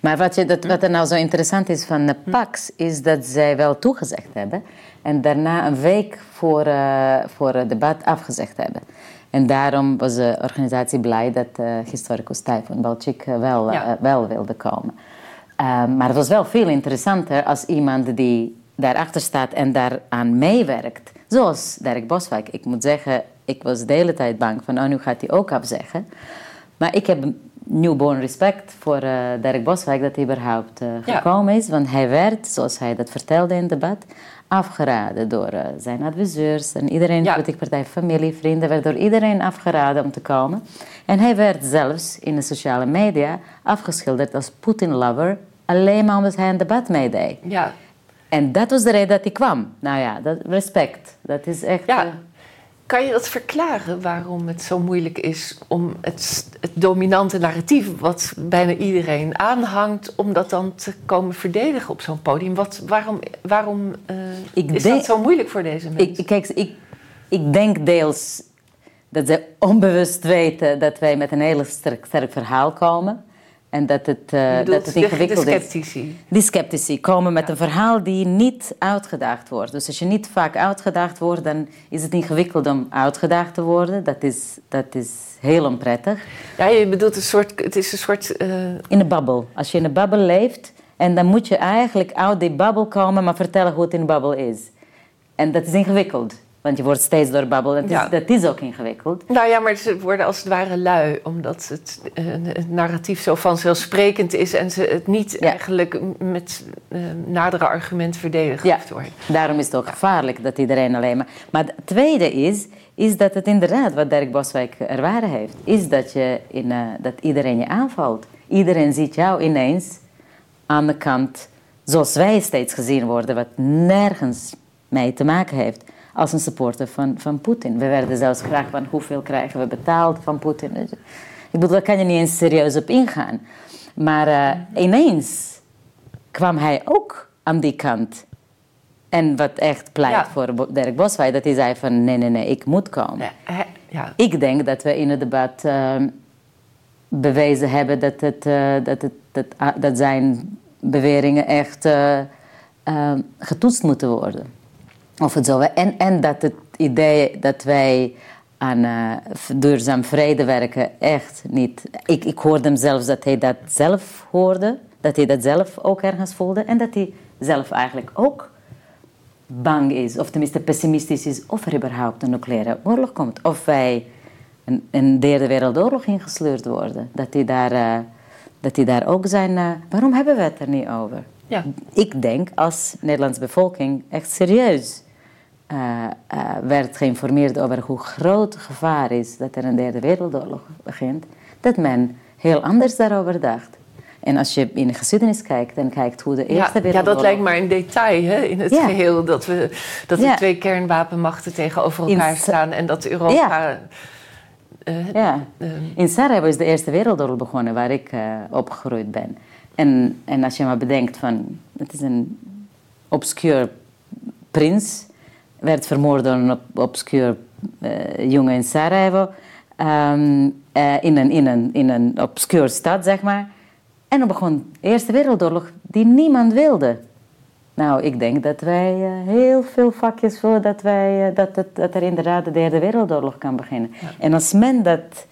Maar wat, je, dat, wat er nou zo interessant is van de PAX, is dat zij wel toegezegd hebben en daarna een week voor, eh, voor het debat afgezegd hebben. En daarom was de organisatie blij dat uh, historicus Typhoon Balchik eh, wel, Ja. wel wilde komen. Maar het was wel veel interessanter als iemand die daarachter staat en daaraan meewerkt. Zoals Dirk Boswijk. Ik moet zeggen, ik was de hele tijd bang van, oh, nu gaat hij ook afzeggen. Maar ik heb newborn respect voor uh, Dirk Boswijk dat hij überhaupt uh, Ja. gekomen is. Want hij werd, zoals hij dat vertelde in het debat, afgeraden door uh, zijn adviseurs en iedereen, Ja. politieke partij, familie, vrienden, werd door iedereen afgeraden om te komen. En hij werd zelfs in de sociale media afgeschilderd als Putin-lover, alleen maar omdat hij een debat meedeed. Ja, En dat was de reden dat hij kwam. Nou ja, dat, respect. Dat is echt... ja. Kan je dat verklaren waarom het zo moeilijk is om het, het dominante narratief, wat bijna iedereen aanhangt, om dat dan te komen verdedigen op zo'n podium? Wat, waarom waarom eh, Ik is denk- dat zo moeilijk voor deze mensen? Ik, ik- kijk, ik, ik denk deels dat ze onbewust weten dat wij met een heel sterk, sterk verhaal komen. En dat het, eh, bedoelt dat het ingewikkeld de is. sceptici. Die sceptici komen met een verhaal die niet uitgedaagd wordt. Dus als je niet vaak uitgedaagd wordt, dan is het ingewikkeld om uitgedaagd te worden. Dat is, dat is heel onprettig. Ja, je bedoelt een soort, het is een soort, eh, In een babbel. Als je in een babbel leeft, en dan moet je eigenlijk uit die babbel komen, maar vertellen hoe het in de babbel is. En dat is ingewikkeld. Want je wordt steeds door babbel. Dat is, Ja. dat is ook ingewikkeld. nou ja, maar ze worden als het ware lui, omdat het, eh, het narratief zo vanzelfsprekend is en ze het niet Ja. eigenlijk met eh, nadere argumenten verdedigd Ja. worden. Daarom is het ook gevaarlijk dat iedereen alleen maar... Maar het tweede is, is dat het inderdaad, wat Dirk Boswijk ervaren heeft... is dat, je in, eh, dat iedereen je aanvalt. Iedereen ziet jou ineens aan de kant... zoals wij steeds gezien worden, wat nergens mee te maken heeft... als een supporter van, van Poetin. We werden zelfs gevraagd van hoeveel krijgen we betaald van Poetin. Dus, Ik bedoel, daar kan je niet eens serieus op ingaan. Maar eh, ineens kwam hij ook aan die kant. En wat echt pleit Ja. voor Dirk Boswijk, dat hij zei van nee, nee, nee, ik moet komen. Ja, ja. Ik denk dat we in het debat ehm, bewezen hebben dat, het, eh, dat, het, dat, ah, dat zijn beweringen echt eh, ehm, getoetst moeten worden. Of het zo, en, en dat het idee dat wij aan eh, duurzaam vrede werken echt niet... Ik, ik hoorde hem zelfs dat hij dat zelf hoorde, dat hij dat zelf ook ergens voelde... en dat hij zelf eigenlijk ook bang is, of tenminste pessimistisch is... of er überhaupt een nucleaire oorlog komt. Of wij een, een derde wereldoorlog ingesleurd worden. Dat hij daar, eh, dat hij daar ook zijn... eh, waarom hebben we het er niet over? Ja. Ik denk als Nederlandse bevolking echt serieus eh, eh, werd geïnformeerd over hoe groot het gevaar is dat er een derde wereldoorlog begint, dat men heel anders daarover dacht. En als je in de geschiedenis kijkt en kijkt hoe de Eerste Ja, ja, Wereldoorlog... dat lijkt maar een detail hè, in het Ja. geheel. Dat, we, dat Ja. de twee kernwapenmachten tegenover elkaar staan en dat Europa. Ja. eh, In Sarajevo is de Eerste Wereldoorlog begonnen, waar ik eh, opgegroeid ben. En, en als je maar bedenkt van, het is een obscuur prins, werd vermoord door een ob- obscuur eh, jongen in Sarajevo, ehm, eh, in, een, in, een, in een obscuur stad, zeg maar. En dan begon de Eerste Wereldoorlog, die niemand wilde. Nou, ik denk dat wij uh, heel veel vakjes voordat wij, dat, het, dat er inderdaad de Derde Wereldoorlog kan beginnen. Ja. En als men dat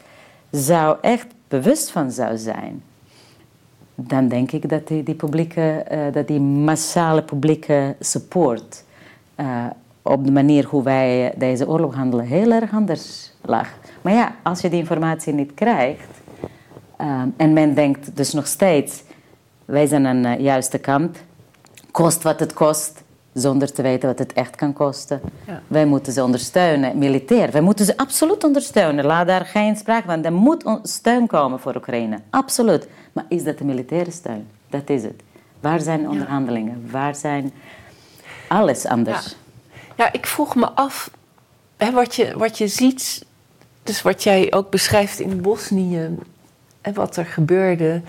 zou echt bewust van zou zijn, dan denk ik dat die, die publieke, dat die massale publieke support op de manier hoe wij deze oorlog handelen heel erg anders lag. Maar ja, als je die informatie niet krijgt um, en men denkt dus nog steeds, wij zijn aan de juiste kant, kost wat het kost, zonder te weten wat het echt kan kosten. Ja. Wij moeten ze ondersteunen, militair. Wij moeten ze absoluut ondersteunen. Laat daar geen sprake van. Er moet steun komen voor Oekraïne. Absoluut. Maar is dat de militaire steun? Dat is het. Waar zijn onderhandelingen? Waar zijn alles anders? Ja. Ja, ik vroeg me af, hè, wat, je, wat je ziet, dus wat jij ook beschrijft in Bosnië en wat er gebeurde,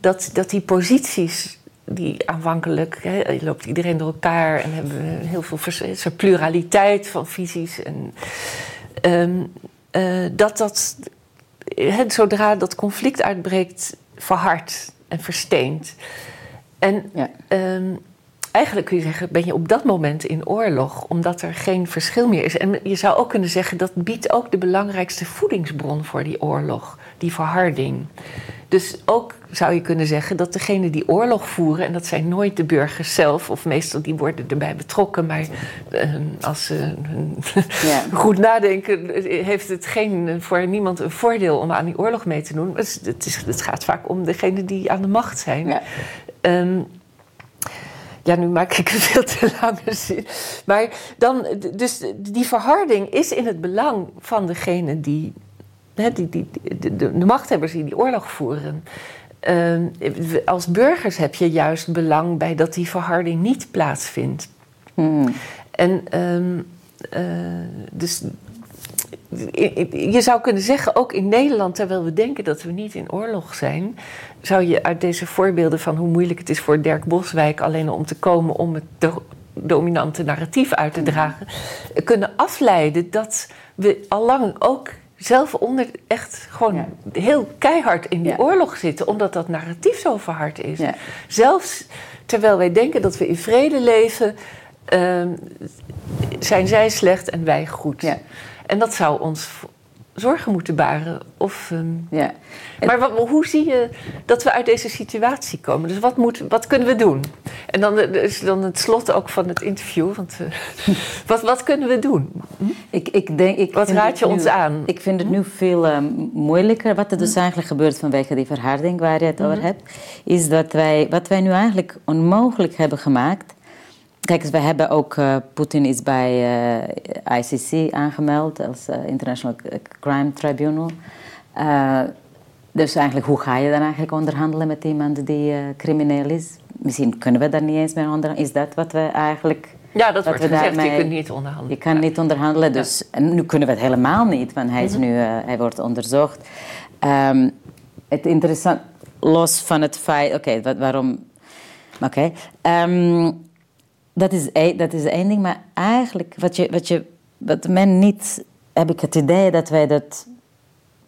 dat, dat die posities die aanvankelijk, hè, loopt iedereen door elkaar en hebben we heel veel vers, pluraliteit van visies. En, um, uh, dat dat, hè, zodra dat conflict uitbreekt, verhardt en versteent. En ja. um, eigenlijk kun je zeggen, ben je op dat moment in oorlog, omdat er geen verschil meer is. En je zou ook kunnen zeggen, dat biedt ook de belangrijkste voedingsbron voor die oorlog, die verharding. Dus ook zou je kunnen zeggen dat degenen die oorlog voeren, en dat zijn nooit de burgers zelf, of meestal die worden erbij betrokken, maar uh, als ze uh, Ja. goed nadenken, heeft het geen, voor niemand een voordeel om aan die oorlog mee te doen. Het, is- het, is, het gaat vaak om degenen die aan de macht zijn. Ja. Ehm, ja, nu maak ik een veel te lange zin. Maar dan, dus die verharding is in het belang van degene die, hè, die, die, de, de, de machthebbers die die oorlog voeren. Ehm, als burgers heb je juist belang bij dat die verharding niet plaatsvindt. Hmm. En ehm, eh, dus je zou kunnen zeggen, ook in Nederland, terwijl we denken dat we niet in oorlog zijn, zou je uit deze voorbeelden van hoe moeilijk het is voor Dirk Boswijk alleen om te komen om het do- dominante narratief uit te dragen, kunnen afleiden dat we allang ook zelf onder echt gewoon Ja. heel keihard in die Ja. oorlog zitten, omdat dat narratief zo verhard is. Ja. Zelfs terwijl wij denken dat we in vrede leven, ehm, zijn zij slecht en wij goed. Ja. En dat zou ons zorgen moeten baren. Of, ehm, Ja. Maar wat, hoe zie je dat we uit deze situatie komen? Dus wat, moet, wat kunnen we doen? En dan, eh, is dan het slot ook van het interview. Want, eh, wat, wat kunnen we doen? Ik, ik denk, ik Wat raad je nu- ons aan? Ik vind het nu veel eh, moeilijker. Wat er dus eigenlijk gebeurt vanwege die verharding waar je het over hebt, is dat wij, wat wij nu eigenlijk onmogelijk hebben gemaakt. Kijk we hebben ook, eh, Poetin is bij ICC aangemeld als International Crime Tribunal. Dus eigenlijk, hoe ga je dan eigenlijk onderhandelen met iemand die eh, crimineel is? Misschien kunnen we daar niet eens mee onderhandelen. Is dat wat we eigenlijk... Ja, dat wordt we gezegd. Je kunt niet onderhandelen. Je kan niet onderhandelen, dus nu kunnen we het helemaal niet, want hij, is nu, eh, hij wordt onderzocht. Ehm, het interessant, los van het feit, oké, waarom. Oké, ehm, dat, is, één- dat is één ding, maar eigenlijk wat, je, wat, je, wat men niet, heb ik het idee dat wij dat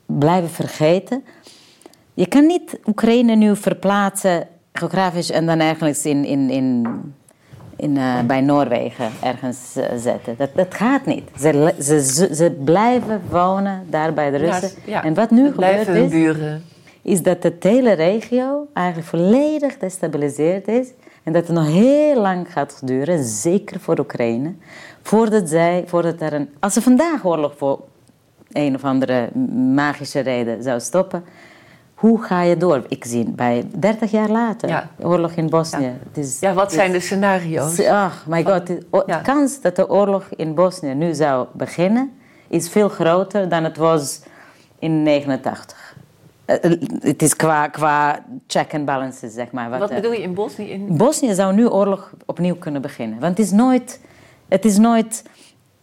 blijven vergeten. Je kan niet Oekraïne nu verplaatsen geografisch en dan ergens in, in, in, in, eh, bij Noorwegen ergens eh, zetten. Dat, dat gaat niet. Ze, ze, ze, ze blijven wonen daar bij de Russen. Ja, ja. En wat nu gebeurd is, buren. is dat de hele regio eigenlijk volledig destabiliseerd is. En dat het nog heel lang gaat duren, zeker voor Oekraïne, voordat zij, voordat er een... Als ze vandaag oorlog voor een of andere magische reden zou stoppen, hoe ga je door? Ik zie bij 30 jaar later, Ja. oorlog in Bosnië. Ja. Het is, Ja, wat zijn de scenario's? Ach, my god. De Ja. kans dat de oorlog in Bosnië nu zou beginnen, is veel groter dan het was in 89. Eh, eh, Het is qua, qua check and balances, zeg maar. Wat eh, bedoel je in Bosnië? In... Bosnië zou nu oorlog opnieuw kunnen beginnen. Want het is nooit... Het is nooit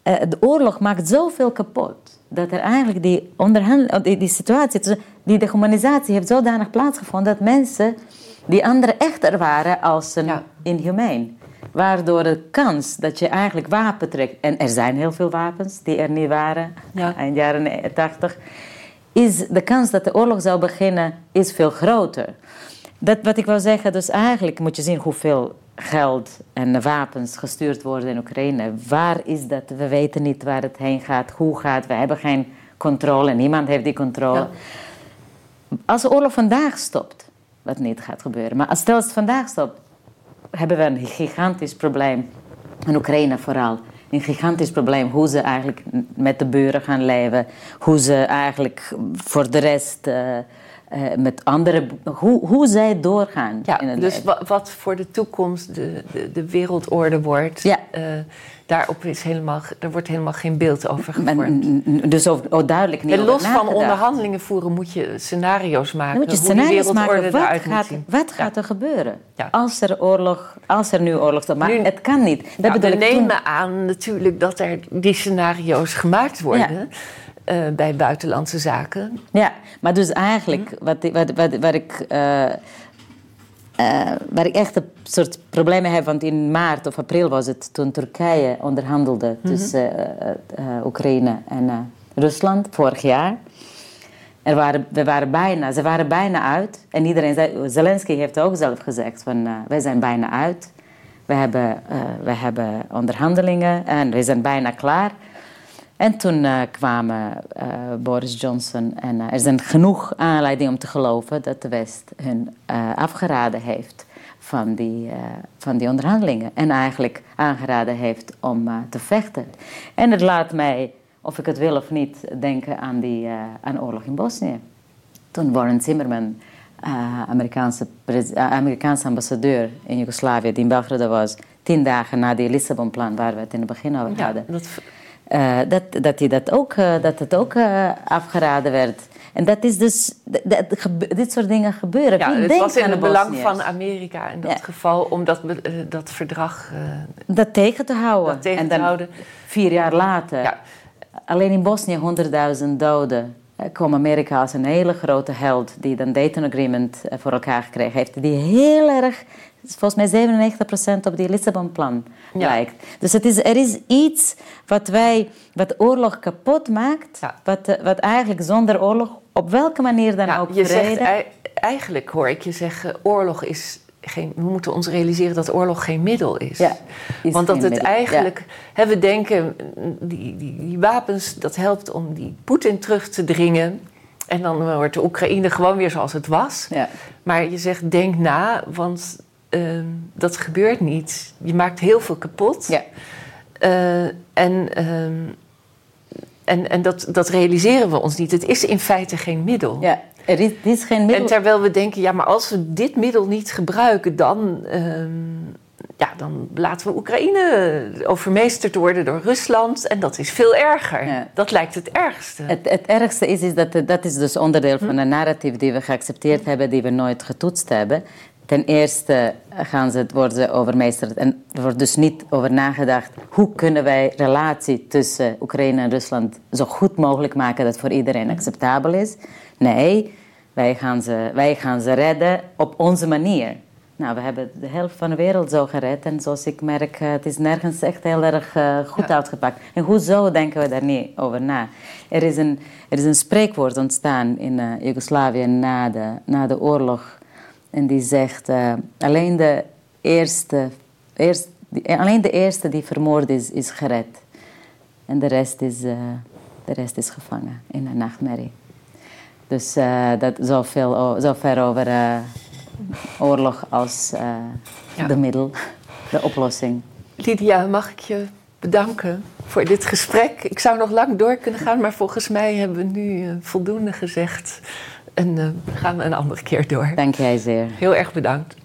de oorlog maakt zoveel kapot. Dat er eigenlijk die, onderhandel, die, die situatie, die dehumanisatie heeft zodanig plaatsgevonden... dat mensen die anderen echter waren als een Ja. inhumeen. Waardoor de kans dat je eigenlijk wapen trekt... En er zijn heel veel wapens die er niet waren Ja. eind jaren 80... Is de kans dat de oorlog zou beginnen is veel groter. dat wat ik wil zeggen, dus eigenlijk moet je zien hoeveel geld en wapens gestuurd worden in Oekraïne. Waar is dat? We weten niet waar het heen gaat, hoe gaat. We hebben geen controle, niemand heeft die controle. Als de oorlog vandaag stopt, wat niet gaat gebeuren, maar als stel het vandaag stopt, hebben we een gigantisch probleem. In Oekraïne vooral. Een gigantisch probleem hoe ze eigenlijk met de buren gaan leven. Hoe ze eigenlijk voor de rest uh, uh, met andere. Hoe, hoe zij doorgaan. Ja, in het dus leven. wat voor de toekomst de, de, de wereldorde wordt, Ja. eh, daarop is helemaal, daar wordt helemaal geen beeld over gevormd. dus oh, duidelijk niet En los van onderhandelingen voeren moet je scenario's maken. Dan moet je scenario's wereldorde maken. Wat, gaat, wat Ja. gaat er gebeuren? Ja. Als er oorlog, als er nu oorlog stopt. Maar Nu- het kan niet. Dat Nou, we toen- nemen aan natuurlijk dat er die scenario's gemaakt worden eh, bij buitenlandse zaken. Ja, maar dus eigenlijk, Mhm. wat, wat, wat, waar, ik, eh, waar ik echt een soort problemen heb, want in maart of april was het toen Turkije onderhandelde Mhm. tussen Oekraïne en Rusland vorig jaar. Er waren, we waren bijna, ze waren bijna uit. En iedereen zei, Zelensky heeft ook zelf gezegd van, wij zijn bijna uit. We hebben, we hebben onderhandelingen en we zijn bijna klaar. En toen eh, kwamen eh, Boris Johnson en eh, er zijn genoeg aanleidingen om te geloven dat de West hun afgeraden heeft van die, van die onderhandelingen. En eigenlijk aangeraden heeft om te vechten. En het laat mij, of ik het wil of niet, denken aan die aan oorlog in Bosnië. Toen Warren Zimmerman, Amerikaanse, Amerikaanse ambassadeur in Joegoslavië, die in Belgrado was, tien dagen na die Lissabonplan waar we het in het begin over Ja, hadden. dat, Eh, dat, dat, hij dat, ook, eh, dat het ook eh, afgeraden werd. En dat is dus, dat, dit soort dingen gebeuren. ja, het was in het belang van Amerika in dat Ja. geval om dat, dat verdrag Dat tegen te houden. dat tegen en te dan houden. vier jaar later, Ja. alleen in Bosnië 100.000 doden. kwam Amerika als een hele grote held die dan Dayton Agreement voor elkaar gekregen heeft. Die heel erg, volgens mij 97% op die Lissabonplan Ja. lijkt. Dus het is, er is iets wat wij, wat oorlog kapot maakt. Ja. Wat, eh, wat eigenlijk zonder oorlog, op welke manier dan Ja, ook je zegt, eigenlijk hoor ik je zeggen, oorlog is geen, we moeten ons realiseren dat oorlog geen middel is. Ja, is Want dat het middel, eigenlijk, hè, we denken, die, die, die wapens, dat helpt om die Poetin terug te dringen. En dan wordt de Oekraïne gewoon weer zoals het was. Ja. Maar je zegt, denk na, want ehm, dat gebeurt niet. Je maakt heel veel kapot. Ja. Eh, en ehm, en, en dat, dat realiseren we ons niet. Het is in feite geen middel. Ja, er is, er is geen middel... En terwijl we denken, ja, maar als we dit middel niet gebruiken, dan, ehm, ja, dan laten we Oekraïne overmeesterd worden door Rusland. En dat is veel erger. Ja. Dat lijkt het ergste. Het, het ergste is, is dat dat is dus onderdeel van een narratief die we geaccepteerd hebben, die we nooit getoetst hebben. Ten eerste gaan ze, worden ze overmeesterd en er wordt dus niet over nagedacht hoe kunnen wij relatie tussen Oekraïne en Rusland zo goed mogelijk maken dat voor iedereen acceptabel is. Nee, wij gaan ze, wij gaan ze redden op onze manier. Nou, we hebben de helft van de wereld zo gered. En zoals ik merk, eh, het is nergens echt heel erg eh, goed Ja. uitgepakt. En hoezo denken we daar niet over na? Er is een, er is een spreekwoord ontstaan in eh, Joegoslavië na de, na de oorlog. En die zegt, eh, alleen, de eerste, eerst, die- alleen de eerste die vermoord is, is gered. En de rest is, eh, de rest is gevangen in een nachtmerrie. Dus eh, dat zoveel, zover over eh, oorlog als eh, Ja. de middel, de oplossing. Lydia, mag ik je bedanken voor dit gesprek? Ik zou nog lang door kunnen gaan, maar volgens mij hebben we nu eh, voldoende gezegd. En eh, gaan we een andere keer door. Dank jij zeer. Heel erg bedankt.